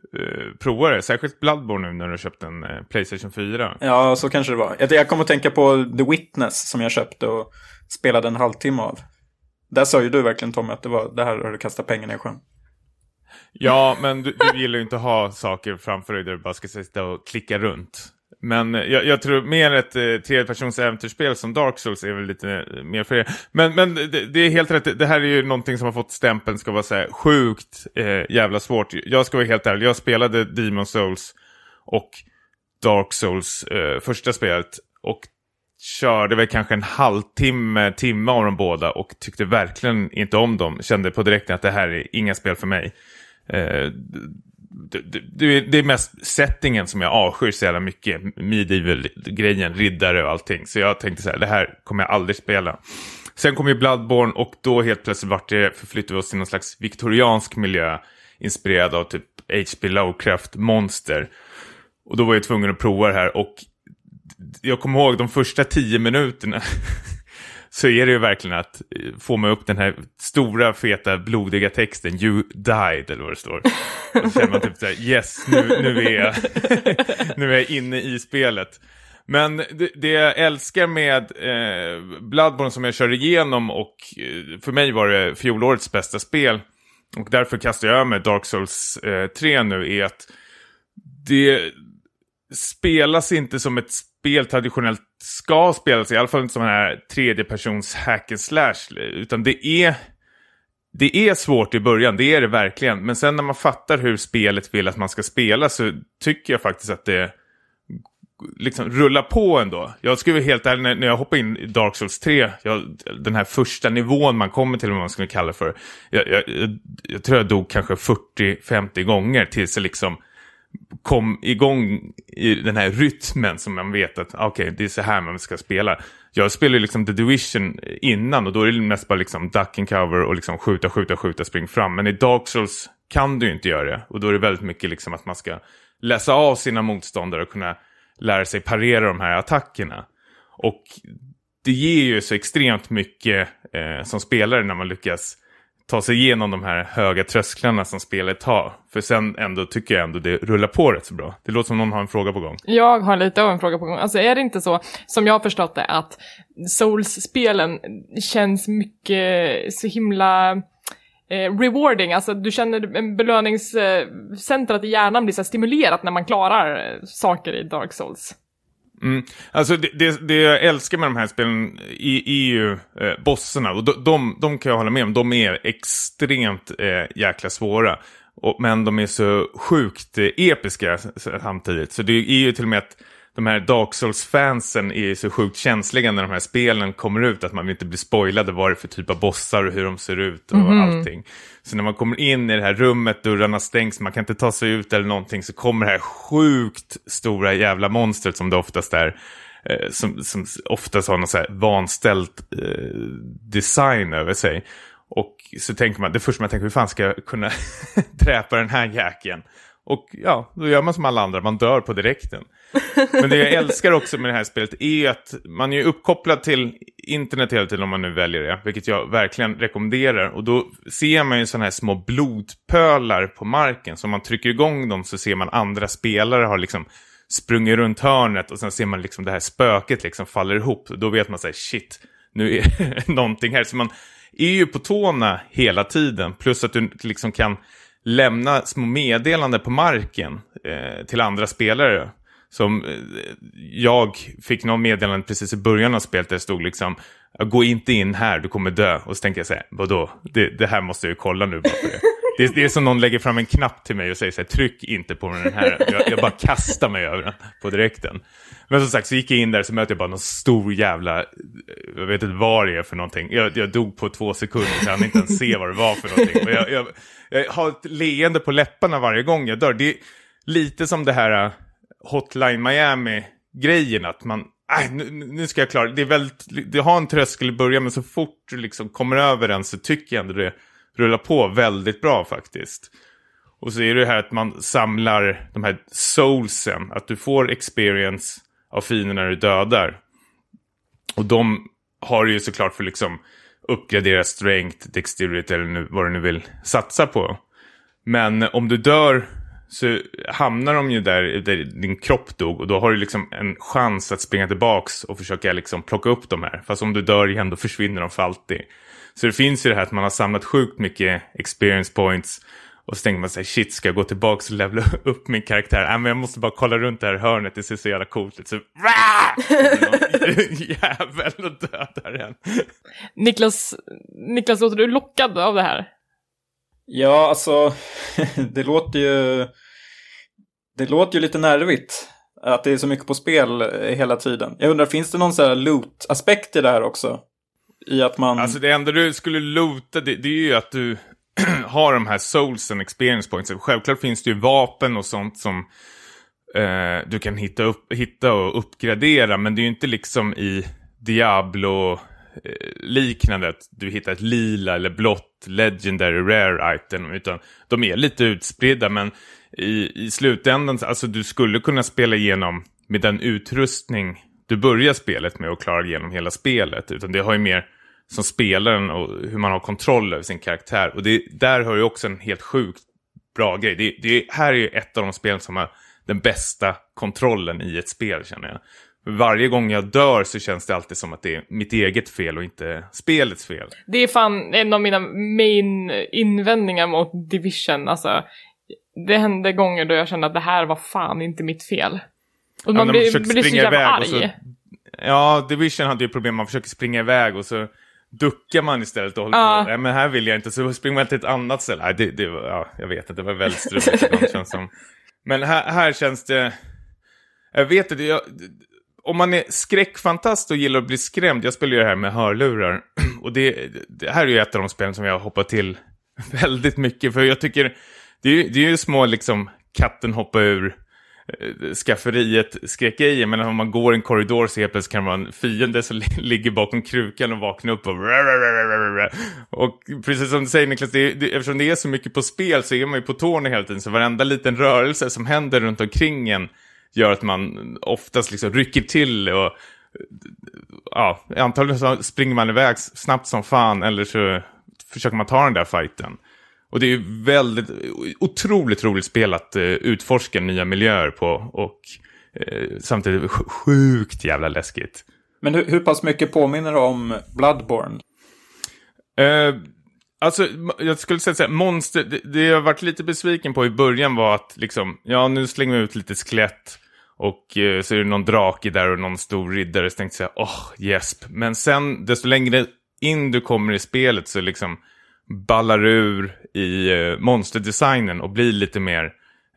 prova det. Särskilt Bloodborne nu när du har köpt en eh, Playstation 4. Ja, så kanske det var. Jag, jag kommer att tänka på The Witness som jag köpte och spelade en halvtimme av. Där sa ju du verkligen Tommy att det var det här har du kastat pengarna i sjön. Ja, men du, du gillar ju inte att ha saker framför dig där du bara ska sitta och klicka runt. Men eh, jag, jag tror mer ett eh, tredjepersons äventyrsspel som Dark Souls är väl lite eh, mer för er. Men, men det, det är helt rätt, det här är ju någonting som har fått stämpeln ska vara så här sjukt eh, jävla svårt. Jag ska vara helt ärlig, jag spelade Demon Souls och Dark Souls eh, första spelet och körde väl kanske en halvtimme, timme av de båda och tyckte verkligen inte om dem. Kände på direkten att det här är inga spel för mig. Eh, det, det, det är mest settingen som jag avskyr så jävla mycket. Medieval-grejen, riddare och allting. Så jag tänkte så här, det här kommer jag aldrig spela. Sen kom ju Bloodborne och då helt plötsligt vart det, förflyttade vi oss till någon slags viktoriansk miljö. Inspirerad av typ H.P. Lovecraft-monster. Och då var jag tvungen att prova det här och jag kommer ihåg de första tio minuterna. så är det ju verkligen att eh, få mig upp den här stora, feta, blodiga texten You died, eller vad det står. Och så känner man typ så här, yes, nu, nu, är jag, nu är jag inne i spelet. Men det, det jag älskar med eh, Bloodborne som jag kör igenom och eh, för mig var det fjolårets bästa spel och därför kastar jag med Dark Souls eh, 3 nu är att det spelas inte som ett spel traditionellt ska spelas, i alla fall inte som den här tredjepersons hack and slash, utan det är det är svårt i början, det är det verkligen. Men sen när man fattar hur spelet vill att man ska spela så tycker jag faktiskt att det liksom rullar på ändå. Jag skulle vara helt ärlig, när, när jag hoppade in i Dark Souls 3, jag, den här första nivån man kommer till, vad man skulle kalla det för. Jag, jag, jag, jag tror jag dog kanske 40-50 gånger tills jag liksom kom igång i den här rytmen som man vet att ah, okej, okay, det är så här man ska spela. Jag spelade liksom The Division innan och då är det mest bara liksom duck and cover och liksom skjuta, skjuta, skjuta, spring fram. Men i Dark Souls kan du inte göra det. Och då är det väldigt mycket liksom att man ska läsa av sina motståndare och kunna lära sig parera de här attackerna. Och det ger ju så extremt mycket eh, som spelare när man lyckas ta sig igenom de här höga trösklarna som spelet har. För sen ändå tycker jag ändå det rullar på rätt så bra. Det låter som någon har en fråga på gång. Jag har lite av en fråga på gång. Alltså är det inte så, som jag har förstått det, att Souls-spelen känns mycket så himla eh, rewarding, alltså du känner belöningscentrat eh, i hjärnan blir så stimulerat när man klarar eh, saker i Dark Souls. Mm. Alltså det, det, det, jag älskar med de här spelen är, är ju eh, bossarna. Och de, de, de, kan jag hålla med om. De är extremt eh, jäkla svåra. Och, men de är så sjukt eh, episka samtidigt. Så det är ju till och med att de här Dark Souls-fansen är så sjukt känsliga när de här spelen kommer ut. Att man vill inte bli spoilade vad det är för typ av bossar och hur de ser ut och Mhm. allting. Så när man kommer in i det här rummet, dörrarna stängs, man kan inte ta sig ut eller någonting. Så kommer det här sjukt stora jävla monstret som det oftast är. Eh, som, som oftast har någon så här vanställd eh, design över sig. Och så tänker man, det första man tänker, hur fan ska jag kunna dräpa den här jäkeln? Och ja, då gör man som alla andra, man dör på direkten. Men det jag älskar också med det här spelet är att man är uppkopplad till internet hela tiden om man nu väljer det. Vilket jag verkligen rekommenderar. Och då ser man ju sådana här små blodpölar på marken. Så om man trycker igång dem så ser man andra spelare har liksom sprungit runt hörnet. Och sen ser man liksom det här spöket liksom faller ihop. Då vet man så här, shit, nu är det någonting här. Så man är ju på tårna hela tiden. Plus att du liksom kan lämna små meddelanden på marken eh, till andra spelare. Som eh, jag fick någon meddelande precis i början av spelet där det stod liksom Gå inte in här, du kommer dö. Och så tänker jag så här, vadå? Det, det här måste jag ju kolla nu bara för det. Det är, det är som någon lägger fram en knapp till mig och säger så här, tryck inte på den här. Jag, jag bara kastar mig över den på direkten. Men som sagt så gick jag in där så mötte jag bara någon stor jävla, jag vet inte vad det är för någonting. Jag, jag dog på två sekunder så jag hann inte ens se vad det var för någonting. Och jag, jag, jag har ett leende på läpparna varje gång jag dör. Det är lite som det här uh, Hotline Miami-grejen, att man Äh, Nej, nu, nu ska jag klara det. är väldigt, det har en tröskel i början, men så fort du liksom kommer över den så tycker jag ändå det rullar på väldigt bra faktiskt. Och så är det här att man samlar de här soulsen, att du får experience av fienden när du dödar. Och de har ju såklart för liksom uppgradera strength, dexterity eller nu, vad du nu vill satsa på. Men om du dör så hamnar de ju där, där din kropp dog och då har du liksom en chans att springa tillbaks och försöka liksom plocka upp de här. Fast om du dör igen då försvinner de för alltid. Så det finns ju det här att man har samlat sjukt mycket experience points och så tänker man sig shit ska jag gå tillbaka och levla upp min karaktär? Äh, men jag måste bara kolla runt det här hörnet, det ser så jävla coolt ut. Så jävel och dödar den. Niklas, Niklas, låter du lockad av det här? Ja, alltså det låter ju... Det låter ju lite nervigt. Att det är så mycket på spel eh, hela tiden. Jag undrar, finns det någon sån här loot-aspekt i det här också? I att man... Alltså det enda du skulle loota, det, det är ju att du har de här souls and experience points. Självklart finns det ju vapen och sånt som eh, du kan hitta, upp, hitta och uppgradera. Men det är ju inte liksom i Diablo Eh, liknande att du hittar ett lila eller blått legendary rare item. Utan de är lite utspridda men i, i slutändan, alltså du skulle kunna spela igenom med den utrustning du börjar spelet med och klara igenom hela spelet. Utan det har ju mer som spelaren och hur man har kontroll över sin karaktär. Och det, där har ju också en helt sjukt bra grej. Det, det här är ju ett av de spelen som har den bästa kontrollen i ett spel känner jag. Varje gång jag dör så känns det alltid som att det är mitt eget fel och inte spelets fel. Det är fan en av mina main invändningar mot Division. Alltså, det hände gånger då jag kände att det här var fan inte mitt fel. Och man ja, blir, blir så jävla arg. Så, ja, Division hade ju problem, man försöker springa iväg och så duckar man istället och håller uh. på. Nej, men här vill jag inte. Så springer man till ett annat ställe. Nej, det, det var, ja, jag vet inte, det var väldigt struligt. känns som. Men här, här känns det... Jag vet inte, jag, om man är skräckfantast och gillar att bli skrämd. Jag spelar ju det här med hörlurar. Och det, det här är ju ett av de spelen som jag har hoppat till väldigt mycket. För jag tycker, det är, det är ju små liksom katten hoppa ur Eh, skafferiet skräckgrejer. Men om man går en korridor så helt plötsligt kan man vara en fiende som ligger bakom krukan och vaknar upp och... Och precis som du säger Niklas, det, det, eftersom det är så mycket på spel så är man ju på tårna hela tiden. Så varenda liten rörelse som händer runt omkring en gör att man oftast liksom rycker till och... Ja, antagligen så springer man iväg snabbt som fan eller så försöker man ta den där fighten. Och det är ju väldigt, otroligt roligt spel att uh, utforska nya miljöer på och uh, samtidigt sjukt jävla läskigt. Men hur, hur pass mycket påminner det om Bloodborne? Uh, alltså, jag skulle säga så här, monster, det, det jag varit lite besviken på i början var att liksom, ja nu slänger vi ut lite skelett och eh, så är det någon drake där och någon stor riddare, så tänkte jag, åh, oh, gäsp. Men sen, desto längre in du kommer i spelet så liksom ballar ur i eh, monsterdesignen och blir lite mer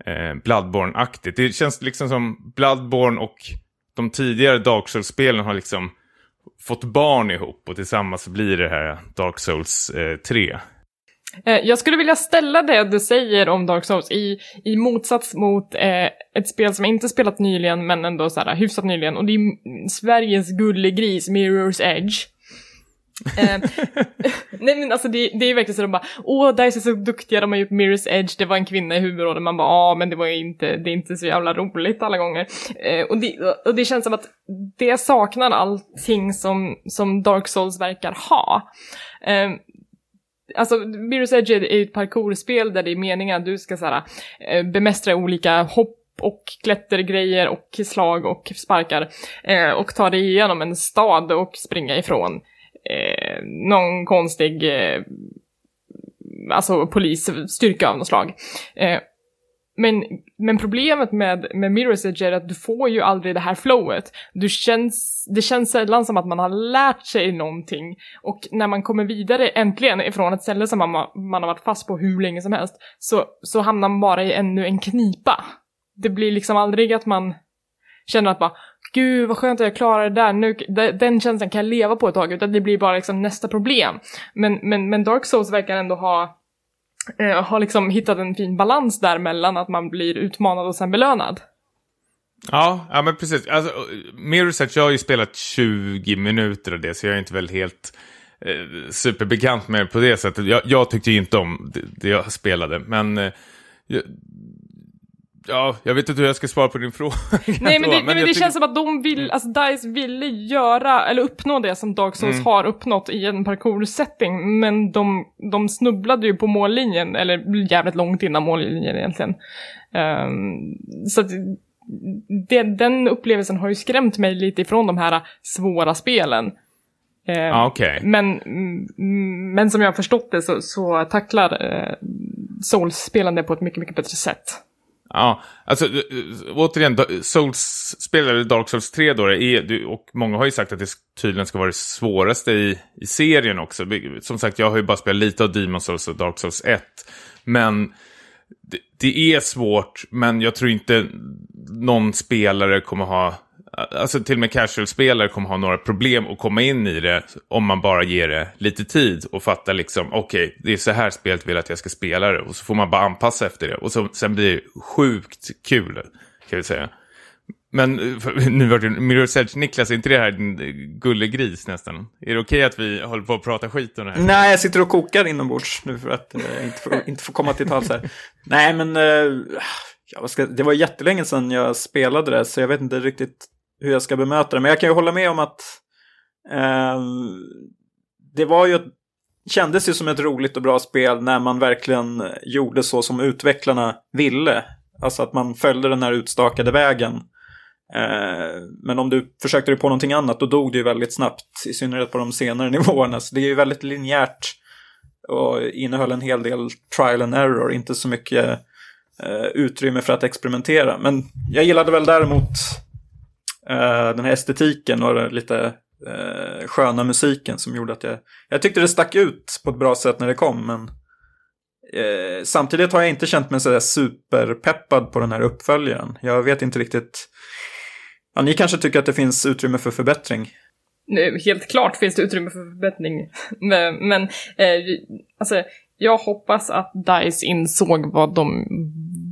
eh, Bloodborne-aktigt. Det känns liksom som Bloodborne och de tidigare Dark Souls-spelen har liksom fått barn ihop och tillsammans blir det här Dark Souls eh, 3. Eh, jag skulle vilja ställa det du säger om Dark Souls i, i motsats mot eh, ett spel som jag inte spelat nyligen men ändå så här, hyfsat nyligen och det är Sveriges gullegris Mirror's Edge. Eh, nej men alltså det, det är verkligen så de bara, åh DICE är så duktiga, de har gjort Mirror's Edge, det var en kvinna i huvudrollen, man bara, ja men det var inte, det är inte så jävla roligt alla gånger. Eh, och, det, och det känns som att det saknar allting som, som Dark Souls verkar ha. Eh, Alltså, Mirror's Edge är ju ett parkourspel där det är meningen att du ska såhär, eh, bemästra olika hopp och klättergrejer och slag och sparkar eh, och ta dig igenom en stad och springa ifrån eh, någon konstig eh, alltså polisstyrka av något slag. Eh, men, men problemet med, med Mirror's Edge är att du får ju aldrig det här flowet. Du känns, det känns sällan som att man har lärt sig någonting. Och när man kommer vidare äntligen ifrån ett ställe som man, man har varit fast på hur länge som helst, så, så hamnar man bara i ännu en knipa. Det blir liksom aldrig att man känner att bara gud vad skönt att jag klarade det där, nu, den känslan kan jag leva på ett tag, utan det blir bara liksom nästa problem. Men, men, men Dark Souls verkar ändå ha eh, har liksom hittat en fin balans där mellan att man blir utmanad och sen belönad. Ja, ja men precis. Alltså, Mirror's Edge, jag har ju spelat 20 minuter av det, så jag är inte väl helt eh, superbekant med det på det sättet. Jag, jag tyckte ju inte om det, det jag spelade, men eh, Ja, jag vet inte hur jag ska svara på din fråga. Nej men det, då, men det känns som att de vill, alltså DICE ville göra, eller uppnå det som Dark Souls Mm. har uppnått i en parkour-setting, men de, de snubblade ju på mållinjen, eller jävligt långt innan mållinjen egentligen. Ehm, så att det, den upplevelsen har ju skrämt mig lite ifrån de här svåra spelen. Ehm, Ja, okej. men, mm, men som jag har förstått det så, så tacklar eh, Souls-spelen det på ett mycket, mycket bättre sätt. Ja, alltså eh, eh, återigen, Souls-spel, eller Dark Souls 3 då, är, och många har ju sagt att det tydligen ska vara det svåraste i, i serien också. Som sagt, jag har ju bara spelat lite av Demon Souls och Dark Souls 1. Men det, det är svårt, men jag tror inte någon spelare kommer ha, alltså till och med casual-spelare kommer ha några problem att komma in i det om man bara ger det lite tid och fattar liksom, okej, det är så här spelet vill att jag ska spela det och så får man bara anpassa efter det och så, sen blir det sjukt kul, kan vi säga. Men för- nu var det Mirror's Edge, Niklas, är inte det här din gullegris nästan? Är det okej att vi håller på att prata skit om det här? Nej, jag sitter och kokar inombords nu för att eh, inte, få, inte få komma till tals här. Nej, men eh, ja, ska, det var jättelänge sedan jag spelade det, så jag vet inte riktigt hur jag ska bemöta det. Men jag kan ju hålla med om att eh, det var ju, kändes ju som ett roligt och bra spel när man verkligen gjorde så som utvecklarna ville. Alltså att man följde den här utstakade vägen. Eh, Men om du försökte dig på någonting annat då dog det ju väldigt snabbt. I synnerhet på de senare nivåerna. Så det är ju väldigt linjärt. Och innehöll en hel del trial and error. Inte så mycket eh, utrymme för att experimentera. Men jag gillade väl däremot Eh, den här estetiken och den lite eh, sköna musiken som gjorde att jag... Jag tyckte det stack ut på ett bra sätt när det kom. Men eh, samtidigt har jag inte känt mig sådär superpeppad på den här uppföljaren. Jag vet inte riktigt... Ja, ni kanske tycker att det finns utrymme för förbättring. Helt klart finns det utrymme för förbättring. Men, men eh, alltså, jag hoppas att DICE insåg vad de,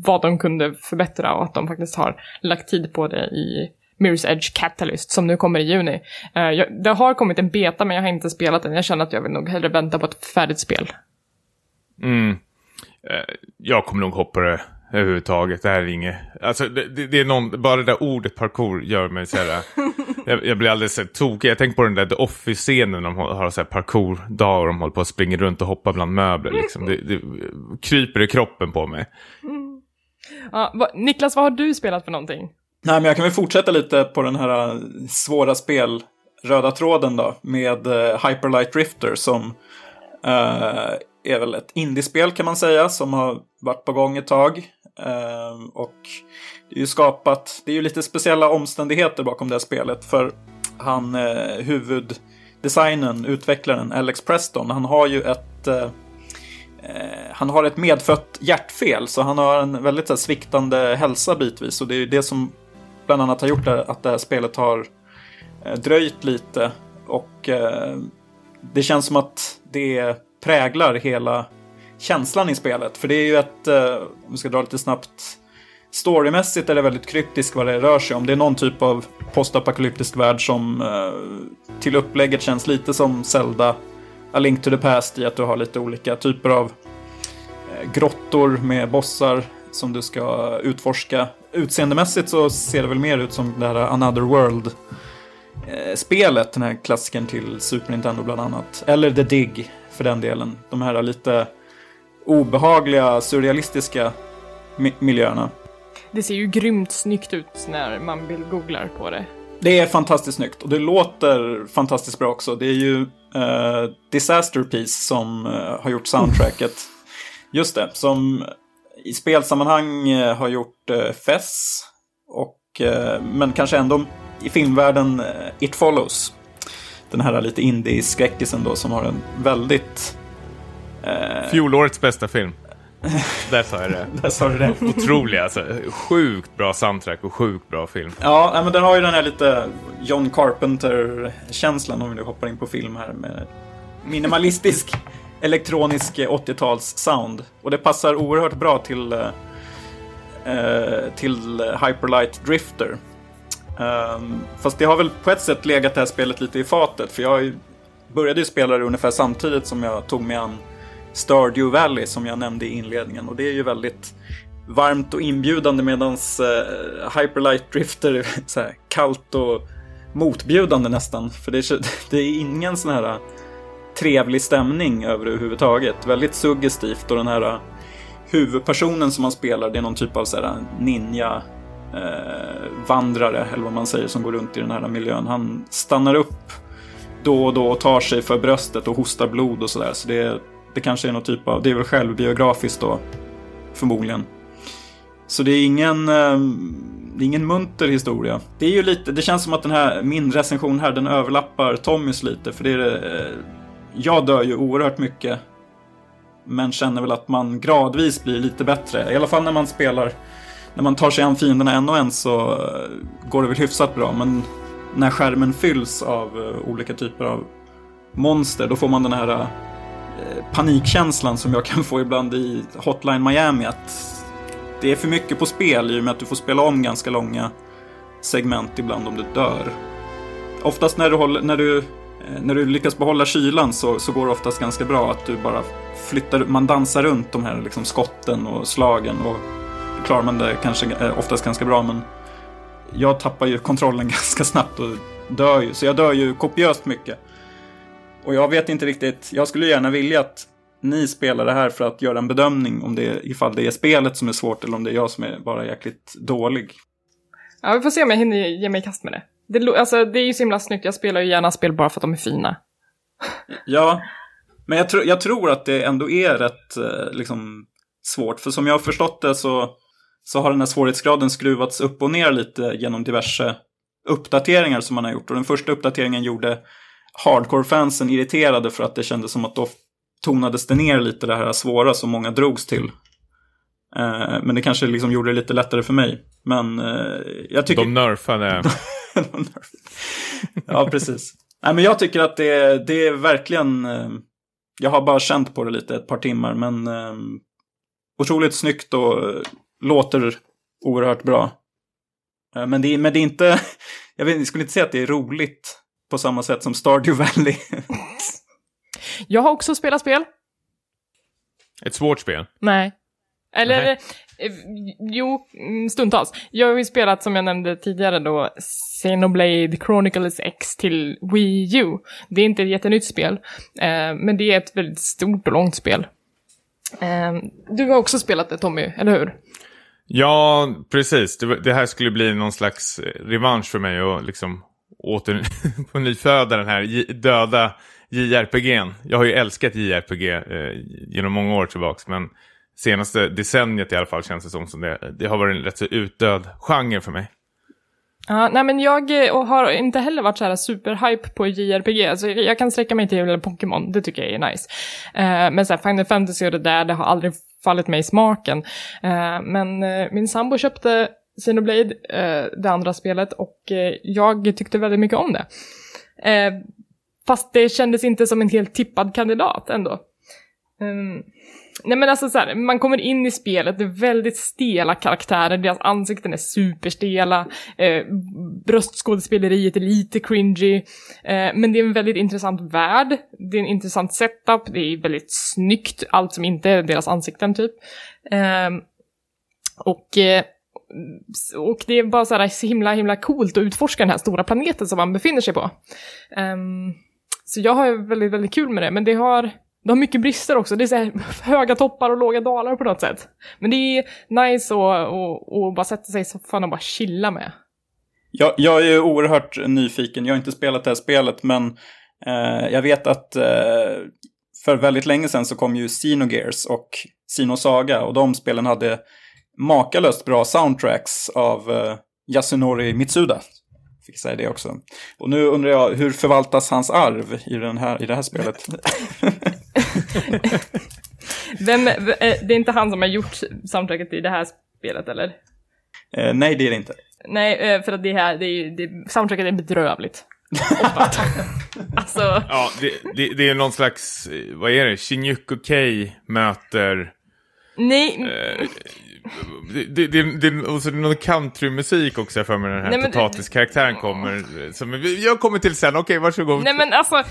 vad de kunde förbättra och att de faktiskt har lagt tid på det i Mirror's Edge Catalyst som nu kommer i juni. Eh, jag, det har kommit en beta men jag har inte spelat den. Jag känner att jag vill nog hellre vänta på ett färdigt spel. Mm. Eh, Jag kommer nog hoppa det överhuvudtaget. Det här är inget... Alltså, det, det, det är någon... Bara det där ordet parkour gör mig så här... jag, jag blir alldeles så tokig. Jag tänker på den där The Office-scenen. De har, så här parkour-dag och de håller på att springa runt och hoppa bland möbler. Liksom. Det, det kryper i kroppen på mig. Ja, vad- Niklas, vad har du spelat för någonting? Nej, men jag kan väl fortsätta lite på den här eh, svåra spel, röda tråden då, med eh, Hyperlight Drifter som eh, är väl ett indiespel kan man säga, som har varit på gång ett tag. Eh, och det är ju skapat, det är ju lite speciella omständigheter bakom det här spelet, för han, eh, huvuddesignern, utvecklaren, Alex Preston, han har ju ett eh, Eh, han har ett medfött hjärtfel, så han har en väldigt så här, sviktande hälsa bitvis. Och det är ju det som bland annat har gjort det, att det här spelet har eh, dröjt lite. Och eh, det känns som att det präglar hela känslan i spelet. För det är ju ett, eh, om vi ska dra lite snabbt, storymässigt är det väldigt kryptiskt vad det rör sig om. Det är någon typ av postapokalyptisk värld som eh, till upplägget känns lite som Zelda A Link to the Past i att du har lite olika typer av eh, grottor med bossar som du ska utforska. Utseendemässigt så ser det väl mer ut som det här Another World-spelet, den här klassikern till Super Nintendo bland annat. Eller The Dig, för den delen. De här lite obehagliga, surrealistiska mi- miljöerna. Det ser ju grymt snyggt ut när man vill googlar på det. Det är fantastiskt snyggt och det låter fantastiskt bra också. Det är ju eh, Disaster Piece som eh, har gjort soundtracket. Just det, som i spelsammanhang eh, har gjort eh, Fess. Och, eh, men kanske ändå i filmvärlden It Follows. Den här lite indie-skräckisen då som har en väldigt... Eh, Fjolårets bästa film. Där sa jag det. där sa du det. Otrolig alltså. Sjukt bra soundtrack och sjukt bra film. Ja, men den har ju den här lite John Carpenter-känslan om vi nu hoppar in på film här med minimalistisk elektronisk eh, 80-tals sound. Och det passar oerhört bra till eh, eh till eh, Hyperlight Drifter. Um, fast det har väl på ett sätt legat det här spelet lite i fatet, för jag började ju spela det ungefär samtidigt som jag tog mig an Stardew Valley som jag nämnde i inledningen. Och det är ju väldigt varmt och inbjudande medan eh, Hyperlight Drifter är så här kallt och motbjudande nästan. För det är, det är ingen sån här trevlig stämning överhuvudtaget. Väldigt suggestivt och den här äh, huvudpersonen som man spelar, det är någon typ av så här äh, ninja eh, vandrare, eller vad man säger, som går runt i den här miljön. Han stannar upp då och då och tar sig för bröstet och hostar blod och sådär. Så det, det kanske är någon typ av, det är väl självbiografiskt då, förmodligen. Så det är ingen, eh, det är ingen munter historia. Det är ju lite, det känns som att den här, min recension här, den överlappar Tommys lite, för det är eh, jag dör ju oerhört mycket. Men känner väl att man gradvis blir lite bättre. I alla fall när man spelar, när man tar sig an fienderna en och en så eh, går det väl hyfsat bra. Men när skärmen fylls av eh, olika typer av monster, då får man den här eh, panikkänslan som jag kan få ibland i Hotline Miami. Att det är för mycket på spel i och med att du får spela om ganska långa segment ibland om du dör. Oftast när du, håller, när du Eh, när du lyckas behålla kylan så, så går det oftast ganska bra att du bara flyttar, man dansar runt de här liksom skotten och slagen och då klarar man det kanske eh, oftast ganska bra men jag tappar ju kontrollen ganska snabbt och dör ju, så jag dör ju kopiöst mycket. Och jag vet inte riktigt, jag skulle gärna vilja att ni spelar det här för att göra en bedömning om det, ifall det är spelet som är svårt eller om det är jag som är bara jäkligt dålig. Ja, vi får se om jag hinner ge mig i kast med det. Det, alltså, det är ju så himla snyggt, jag spelar ju gärna spel bara för att de är fina. Ja, men jag, tr jag tror att det ändå är rätt eh, liksom, svårt. För som jag har förstått det så, så har den här svårighetsgraden skruvats upp och ner lite genom diverse uppdateringar som man har gjort. Och den första uppdateringen gjorde hardcore-fansen irriterade för att det kändes som att då tonades det ner lite det här svåra som många drogs till. Eh, men det kanske liksom gjorde det lite lättare för mig. Men eh, jag tycker... De nerfade. ja, precis. Nej, men jag tycker att det, det är verkligen... Eh, jag har bara känt på det lite ett par timmar, men eh, otroligt snyggt och låter oerhört bra. Eh, men, det, men det är inte... Jag, vet, jag skulle inte säga att det är roligt på samma sätt som Stardew Valley. jag har också spelat spel. Ett svårt spel? Nej. Eller, Nej. Eh, jo, mm, stundtals. Jag har ju spelat, som jag nämnde tidigare då, Xenoblade Chronicles X till Wii U. Det är inte ett jättenytt spel, eh, men det är ett väldigt stort och långt spel. Eh, du har också spelat det Tommy, eller hur? Ja, precis. Det, det här skulle bli någon slags revansch för mig och liksom åter på nyföda den här döda JRPG'n. Jag har ju älskat JRPG eh, genom många år tillbaks, men senaste decenniet i alla fall känns det som, som det, det har varit en rätt så utdöd genre för mig. Ja, nej men jag eh, har inte heller varit så här superhype på JRPG. Alltså, jag kan sträcka mig till Pokémon, det tycker jag är nice. Uh, men så här, Final Fantasy och det där, det har aldrig fallit mig i smaken. Uh, men uh, min sambo köpte Xenoblade, det andra spelet, och jag tyckte väldigt mycket om det. fast det kändes inte som en helt tippad kandidat ändå. Ehm, Nej men alltså så här, man kommer in i spelet, det är väldigt stela karaktärer, deras ansikten är superstela, eh, bröstskådespeleriet är lite cringy, eh, men det är en väldigt intressant värld, det är en intressant setup, det är väldigt snyggt, allt som inte är deras ansikten typ. Eh, och eh, och det är bara så här så himla, himla coolt att utforska den här stora planeten som man befinner sig på. Um, så jag har väldigt, väldigt kul med det, men det har det har mycket brister också. Det är så här höga toppar och låga dalar på något sätt. Men det är nice att bara sätta sig i soffan och bara chilla med. Jag, jag är oerhört nyfiken. Jag har inte spelat det här spelet, men eh, jag vet att eh, för väldigt länge sedan så kom ju Xenogears och Xenosaga och de spelen hade makalöst bra soundtracks av eh, Yasunori Mitsuda fick säga det också. Och nu undrar jag, hur förvaltas hans arv i, den här, i det här spelet? Vem, eh, det är inte han som har gjort soundtracket i det här spelet, eller? Eh, nej, det är det inte. Nej, eh, för att det här, det är, det, soundtracket är bedrövligt. alltså... Ja, det, det, det, är någon slags, vad är det, Shinjuku Kei möter... Nej. Eh, det, det, det, och så är det någon countrymusik också för mig, den här Nej, men- potatiskaraktären kommer. Som, jag kommer till sen, okej varsågod. Nej men alltså,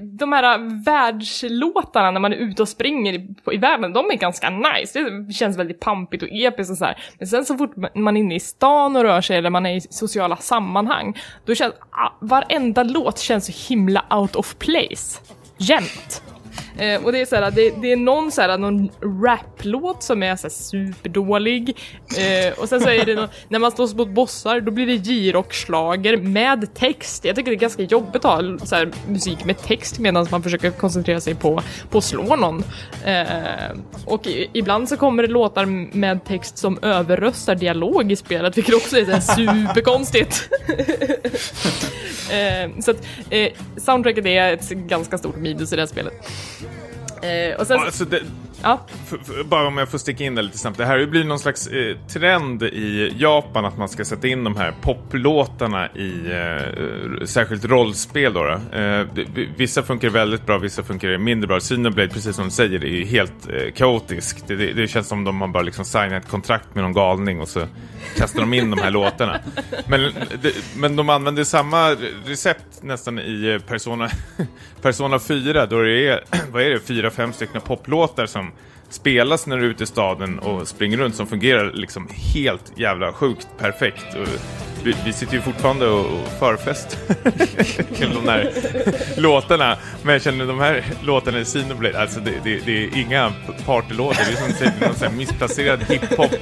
de här världslåtarna när man är ute och springer i, i världen, de är ganska nice. Det känns väldigt pampigt och episkt och så här. Men sen så fort man är inne i stan och rör sig eller man är i sociala sammanhang, då känns varenda låt känns så himla out of place. Jämt. Eh, och det är så här, det, det är någon så här, någon raplåt som är så här superdålig. Eh, och sen så är det någon, när man slåss mot bossar, då blir det J-rock-schlager med text. Jag tycker det är ganska jobbigt att ha så här, musik med text medan man försöker koncentrera sig på, på att slå någon. Eh, och i, ibland så kommer det låtar med text som överröstar dialog i spelet, vilket också är så här superkonstigt. Eh, så att eh, soundtracket är ett ganska stort minus i det här spelet. Eh, och sen, Alltså, det, ja, bara om jag får sticka in det lite snabbt. Det här blivit någon slags eh, trend i Japan att man ska sätta in de här poplåtarna i eh, särskilt rollspel. Då, då. Eh, vissa funkar väldigt bra, vissa funkar mindre bra. Xenoblade, precis som du säger, är helt eh, kaotiskt. Det, det, det känns som om har bara liksom signat ett kontrakt med någon galning och så kastar de in de här låtarna. Men, det, men de använder samma recept nästan i eh, Persona, Persona 4 då det är, vad är det, fyra, fem stycken poplåtar som spelas när du är ute i staden och springer runt som fungerar liksom helt jävla sjukt perfekt. Och vi, vi sitter ju fortfarande och, och förfest till de här låtarna. Men jag känner de här låtarna i Xenoblade, alltså det, det, det är inga partylåtar. Det är som någon sån här missplacerad hiphop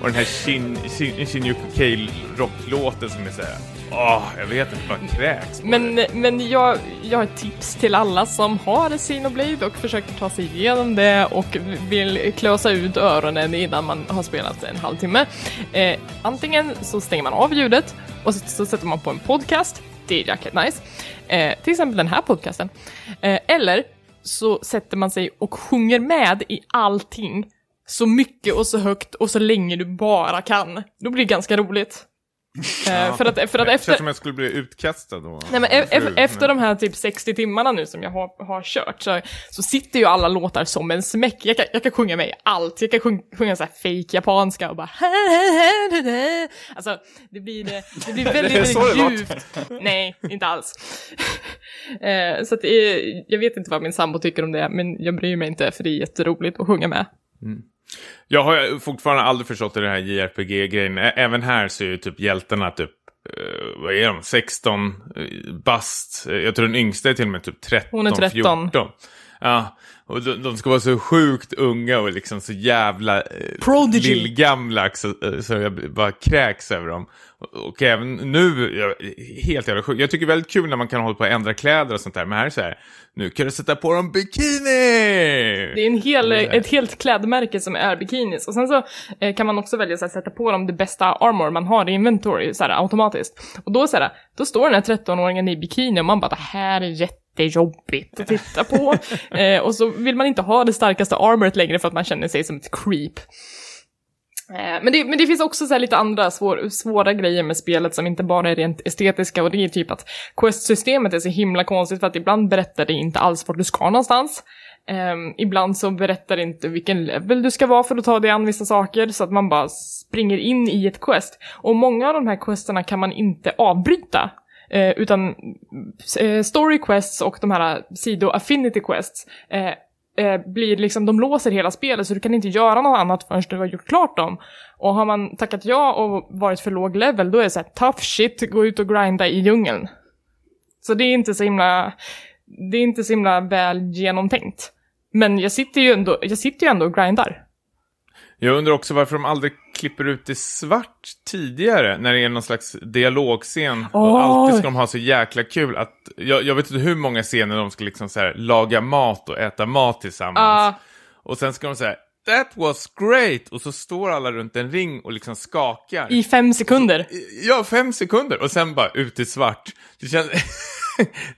och den här Shin, Shin, Shinjuku Kale rocklåten som är såhär, åh, jag vet inte, bara kräks på det. men, men jag, jag har ett tips till alla som har Xenoblade och försöker ta sig igenom det och vill klösa ut öronen innan man har spelat en halvtimme. Eh, antingen så stänger man av ljudet och så, så sätter man på en podcast. Det är jäkligt nice. Eh, till exempel den här podcasten. Eh, eller så sätter man sig och sjunger med i allting så mycket och så högt och så länge du bara kan. Då blir det ganska roligt. Eh, för att, för att Det efter... känns som jag skulle bli utkastad då. Nej, men e- Fru, efter men- de här typ 60 timmarna nu som jag har, har kört så, så sitter ju alla låtar som en smäck. Jag kan, jag kan sjunga med allt. Jag kan sjunga, sjunga så här fake japanska och bara Alltså, det blir, det, det blir väldigt, Det det väldigt djupt. Nej, inte alls. Eh, så att det är, jag vet inte vad min sambo tycker om det, men jag bryr mig inte för det är jätteroligt att sjunga med. Jag har fortfarande aldrig förstått det här JRPG-grejen. Även här så är ju typ hjältarna typ, eh, vad är de, 16 eh, bast. Jag tror den yngsta är till och med typ 13, Hon är 13. 14. Ja, och de, de ska vara så sjukt unga och liksom så jävla eh, lillgamla så, eh, så jag bara kräks över dem. Och, även nu, jag, helt jävla sjukt. Jag tycker det är väldigt kul när man kan hålla på att ändra kläder och sånt där. Men här är det så här, nu kan du sätta på dem bikini! Det är en hel, ett helt klädmärke som är bikinis. Och sen så eh, kan man också välja att sätta på dem det bästa armor man har i inventory så här, automatiskt. Och då, så här, då står den här 13-åringen i bikini och man bara det här är jättejobbigt att titta på. eh, och så vill man inte ha det starkaste armoret längre för att man känner sig som ett creep. Eh, Men det, men det finns också så här lite andra svår, svåra grejer med spelet som inte bara är rent estetiska och det är typ att quest-systemet är så himla konstigt för att ibland berättar det inte alls vart du ska någonstans. Ehm, ibland så berättar det inte vilken level du ska vara för att ta dig an vissa saker så att man bara springer in i ett quest. Och många av de här questerna kan man inte avbryta. Eh, utan eh, story quests och de här sido-affinity quests eh, eh, blir liksom, de låser hela spelet så du kan inte göra något annat förrän du har gjort klart dem. Och har man tackat ja och varit för låg level, då är det så här tough shit, gå ut och grinda i djungeln. Så det är inte så himla, det är inte så himla väl genomtänkt. Men jag sitter ju ändå, jag sitter ju ändå och grindar. Jag undrar också varför de aldrig klipper ut det svart tidigare när det är någon slags dialogscen. Och Åh. alltid ska de ha så jäkla kul att, jag, jag vet inte hur många scener de ska liksom så här, laga mat och äta mat tillsammans. Ja. Och sen ska de säga That was great! Och så står alla runt en ring och liksom skakar. I fem sekunder. Ja, fem sekunder och sen bara ut i svart. Det känns...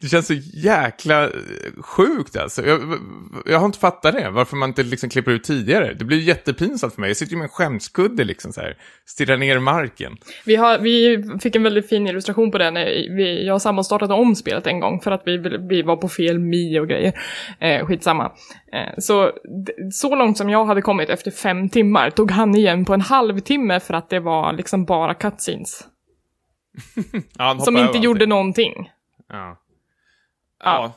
det känns så jäkla eh, sjukt alltså. Jag, jag har inte fattat det, varför man inte liksom klipper ut tidigare. Det blir jättepinsamt för mig. Jag sitter ju med en skämskudde liksom så här, stirrar ner i marken. Vi, har, vi fick en väldigt fin illustration på det när vi, jag och Samman startade om spelet en gång för att vi, vi var på fel mi och grejer. Eh, skitsamma. Eh, så, så långt som jag hade kommit efter fem timmar tog han igen på en halvtimme för att det var liksom bara cutscenes. Ja, Som inte gjorde någonting. Ja. Ja.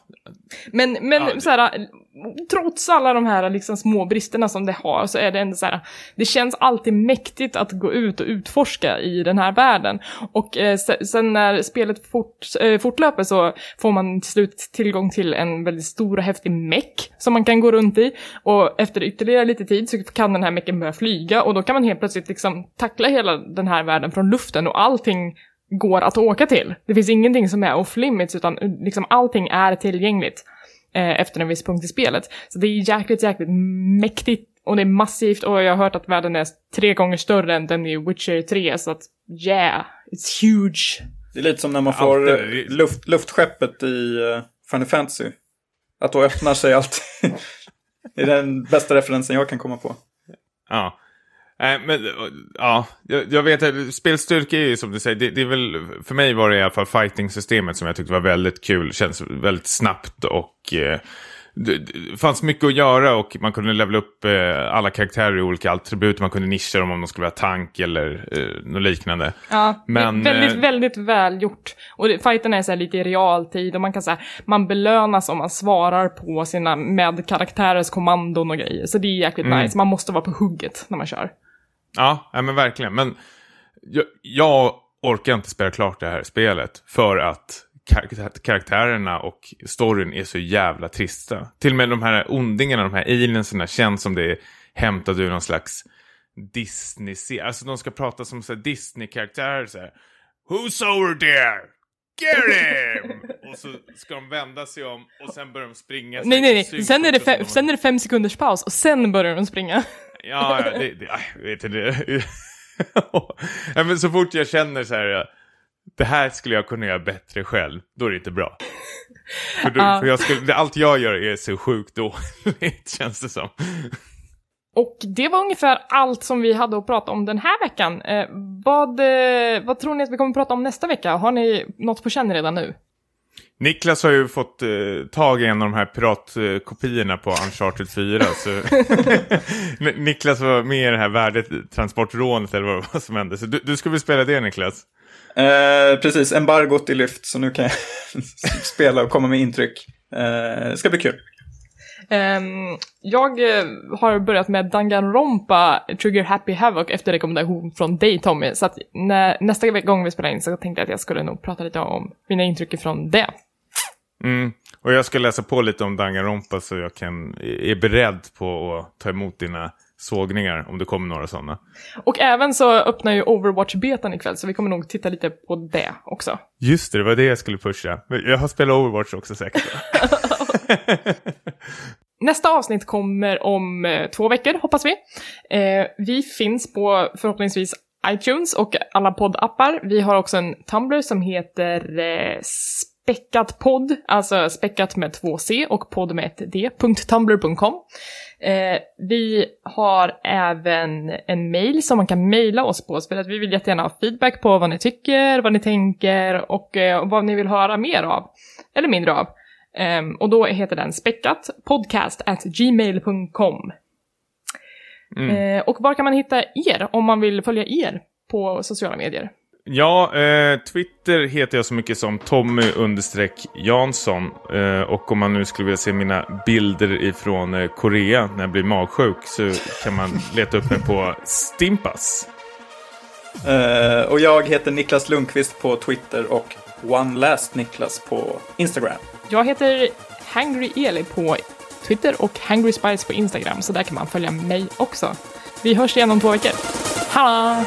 Men, men Ja, det- så här, trots alla de här liksom små bristerna som det har så är det ändå så här, det känns alltid mäktigt att gå ut och utforska i den här världen. Och eh, se- sen när spelet fort, eh, fortlöper så får man till slut tillgång till en väldigt stor och häftig meck som man kan gå runt i. Och efter ytterligare lite tid så kan den här mecken börja flyga och då kan man helt plötsligt liksom tackla hela den här världen från luften och allting går att åka till. Det finns ingenting som är off limits utan eh, liksom allting är tillgängligt eh, efter en viss punkt i spelet. Så det är jäkligt, jäkligt mäktigt och det är massivt och jag har hört att världen är tre gånger större än den i Witcher 3 så att yeah, it's huge. Det är lite som när man får Alltid. eh, luft, luftskeppet i uh, Final Fantasy. Att då öppnar sig allt. det är den bästa referensen jag kan komma på. Ja. Nej, men ja, jag, jag vet att spelstyrka är ju som du säger, det, det är väl, för mig var det i alla fall fighting-systemet som jag tyckte var väldigt kul, känns väldigt snabbt och eh, det, det fanns mycket att göra och man kunde levela upp eh, alla karaktärer i olika attribut, man kunde nischa dem om de skulle vara tank eller eh, något liknande. Ja, Men, väldigt, eh, väldigt väl gjort. Och fighten är så lite i realtid och man kan säga man belönas om man svarar på sina medkaraktärers kommandon och grejer. Så det är jäkligt Mm. nice, man måste vara på hugget när man kör. Ja, ja men verkligen. Men jag, jag orkar inte spela klart det här spelet för att kar- karaktärerna och storyn är så jävla trista. Till och med de här ondingarna, de här alienserna känns som det är hämtat ur någon slags disney Alltså de ska prata som Disney-karaktärer så här. Who's over there? Get him! och så ska de vända sig om och sen börjar de springa. Nej, nej, nej. Sen är, det sen är det fem sekunders paus och sen börjar de springa. Ja, ja det, det, jag vet inte. ja, men så fort jag känner så här, det här skulle jag kunna göra bättre själv, då är det inte bra. För, då, för jag skulle, allt jag gör är så sjukt dåligt, känns det som. Och det var ungefär allt som vi hade att prata om den här veckan. Eh, vad, eh, vad tror ni att vi kommer att prata om nästa vecka? Har ni något på känn redan nu? Niklas har ju fått eh, tag i en av de här piratkopiorna på Uncharted 4. så Niklas var med i det här värdetransportrånet eller vad det var som hände. Så du, du ska väl spela det Niklas? Eh, precis, embargot är lyft så nu kan jag spela och komma med intryck. Eh, det ska bli kul. Ehm, jag eh, har börjat med Danganronpa Trigger Happy Havoc efter rekommendation från dig Tommy. Så att när, nästa gång vi spelar in så tänkte jag att jag skulle nog prata lite om mina intryck från det. Mm. Och jag ska läsa på lite om Danganronpa så jag kan, är beredd på att ta emot dina sågningar om det kommer några sådana. Och även så öppnar ju Overwatch-betan ikväll så vi kommer nog titta lite på det också. Just det, det var det jag skulle pusha. Jag har spelat Overwatch också säkert. Nästa avsnitt kommer om eh, två veckor, hoppas vi. Eh, vi finns på förhoppningsvis iTunes och alla poddappar. Vi har också en Tumblr som heter eh, Späckat podd, alltså späckat med två C och podd med ett D, .tumblr.com. Eh, vi har även en mail som man kan mejla oss på, för att vi vill jättegärna ha feedback på vad ni tycker, vad ni tänker och eh, vad ni vill höra mer av, eller mindre av. Ehm, och då heter den späckat podcast at gmail.com. Eh, och var kan man hitta er om man vill följa er på sociala medier? Ja, eh, Twitter heter jag så mycket som Tommy understreck Jansson. Eh, och om man nu skulle vilja se mina bilder ifrån eh, Korea när jag blir magsjuk så kan man leta upp mig på Stimpas. Eh, och jag heter Niklas Lundqvist på Twitter och One Last Niklas på Instagram. Jag heter Hangry Eli på Twitter och Hangry Spice på Instagram, så där kan man följa mig också. Vi hörs igen om två veckor. Hallå!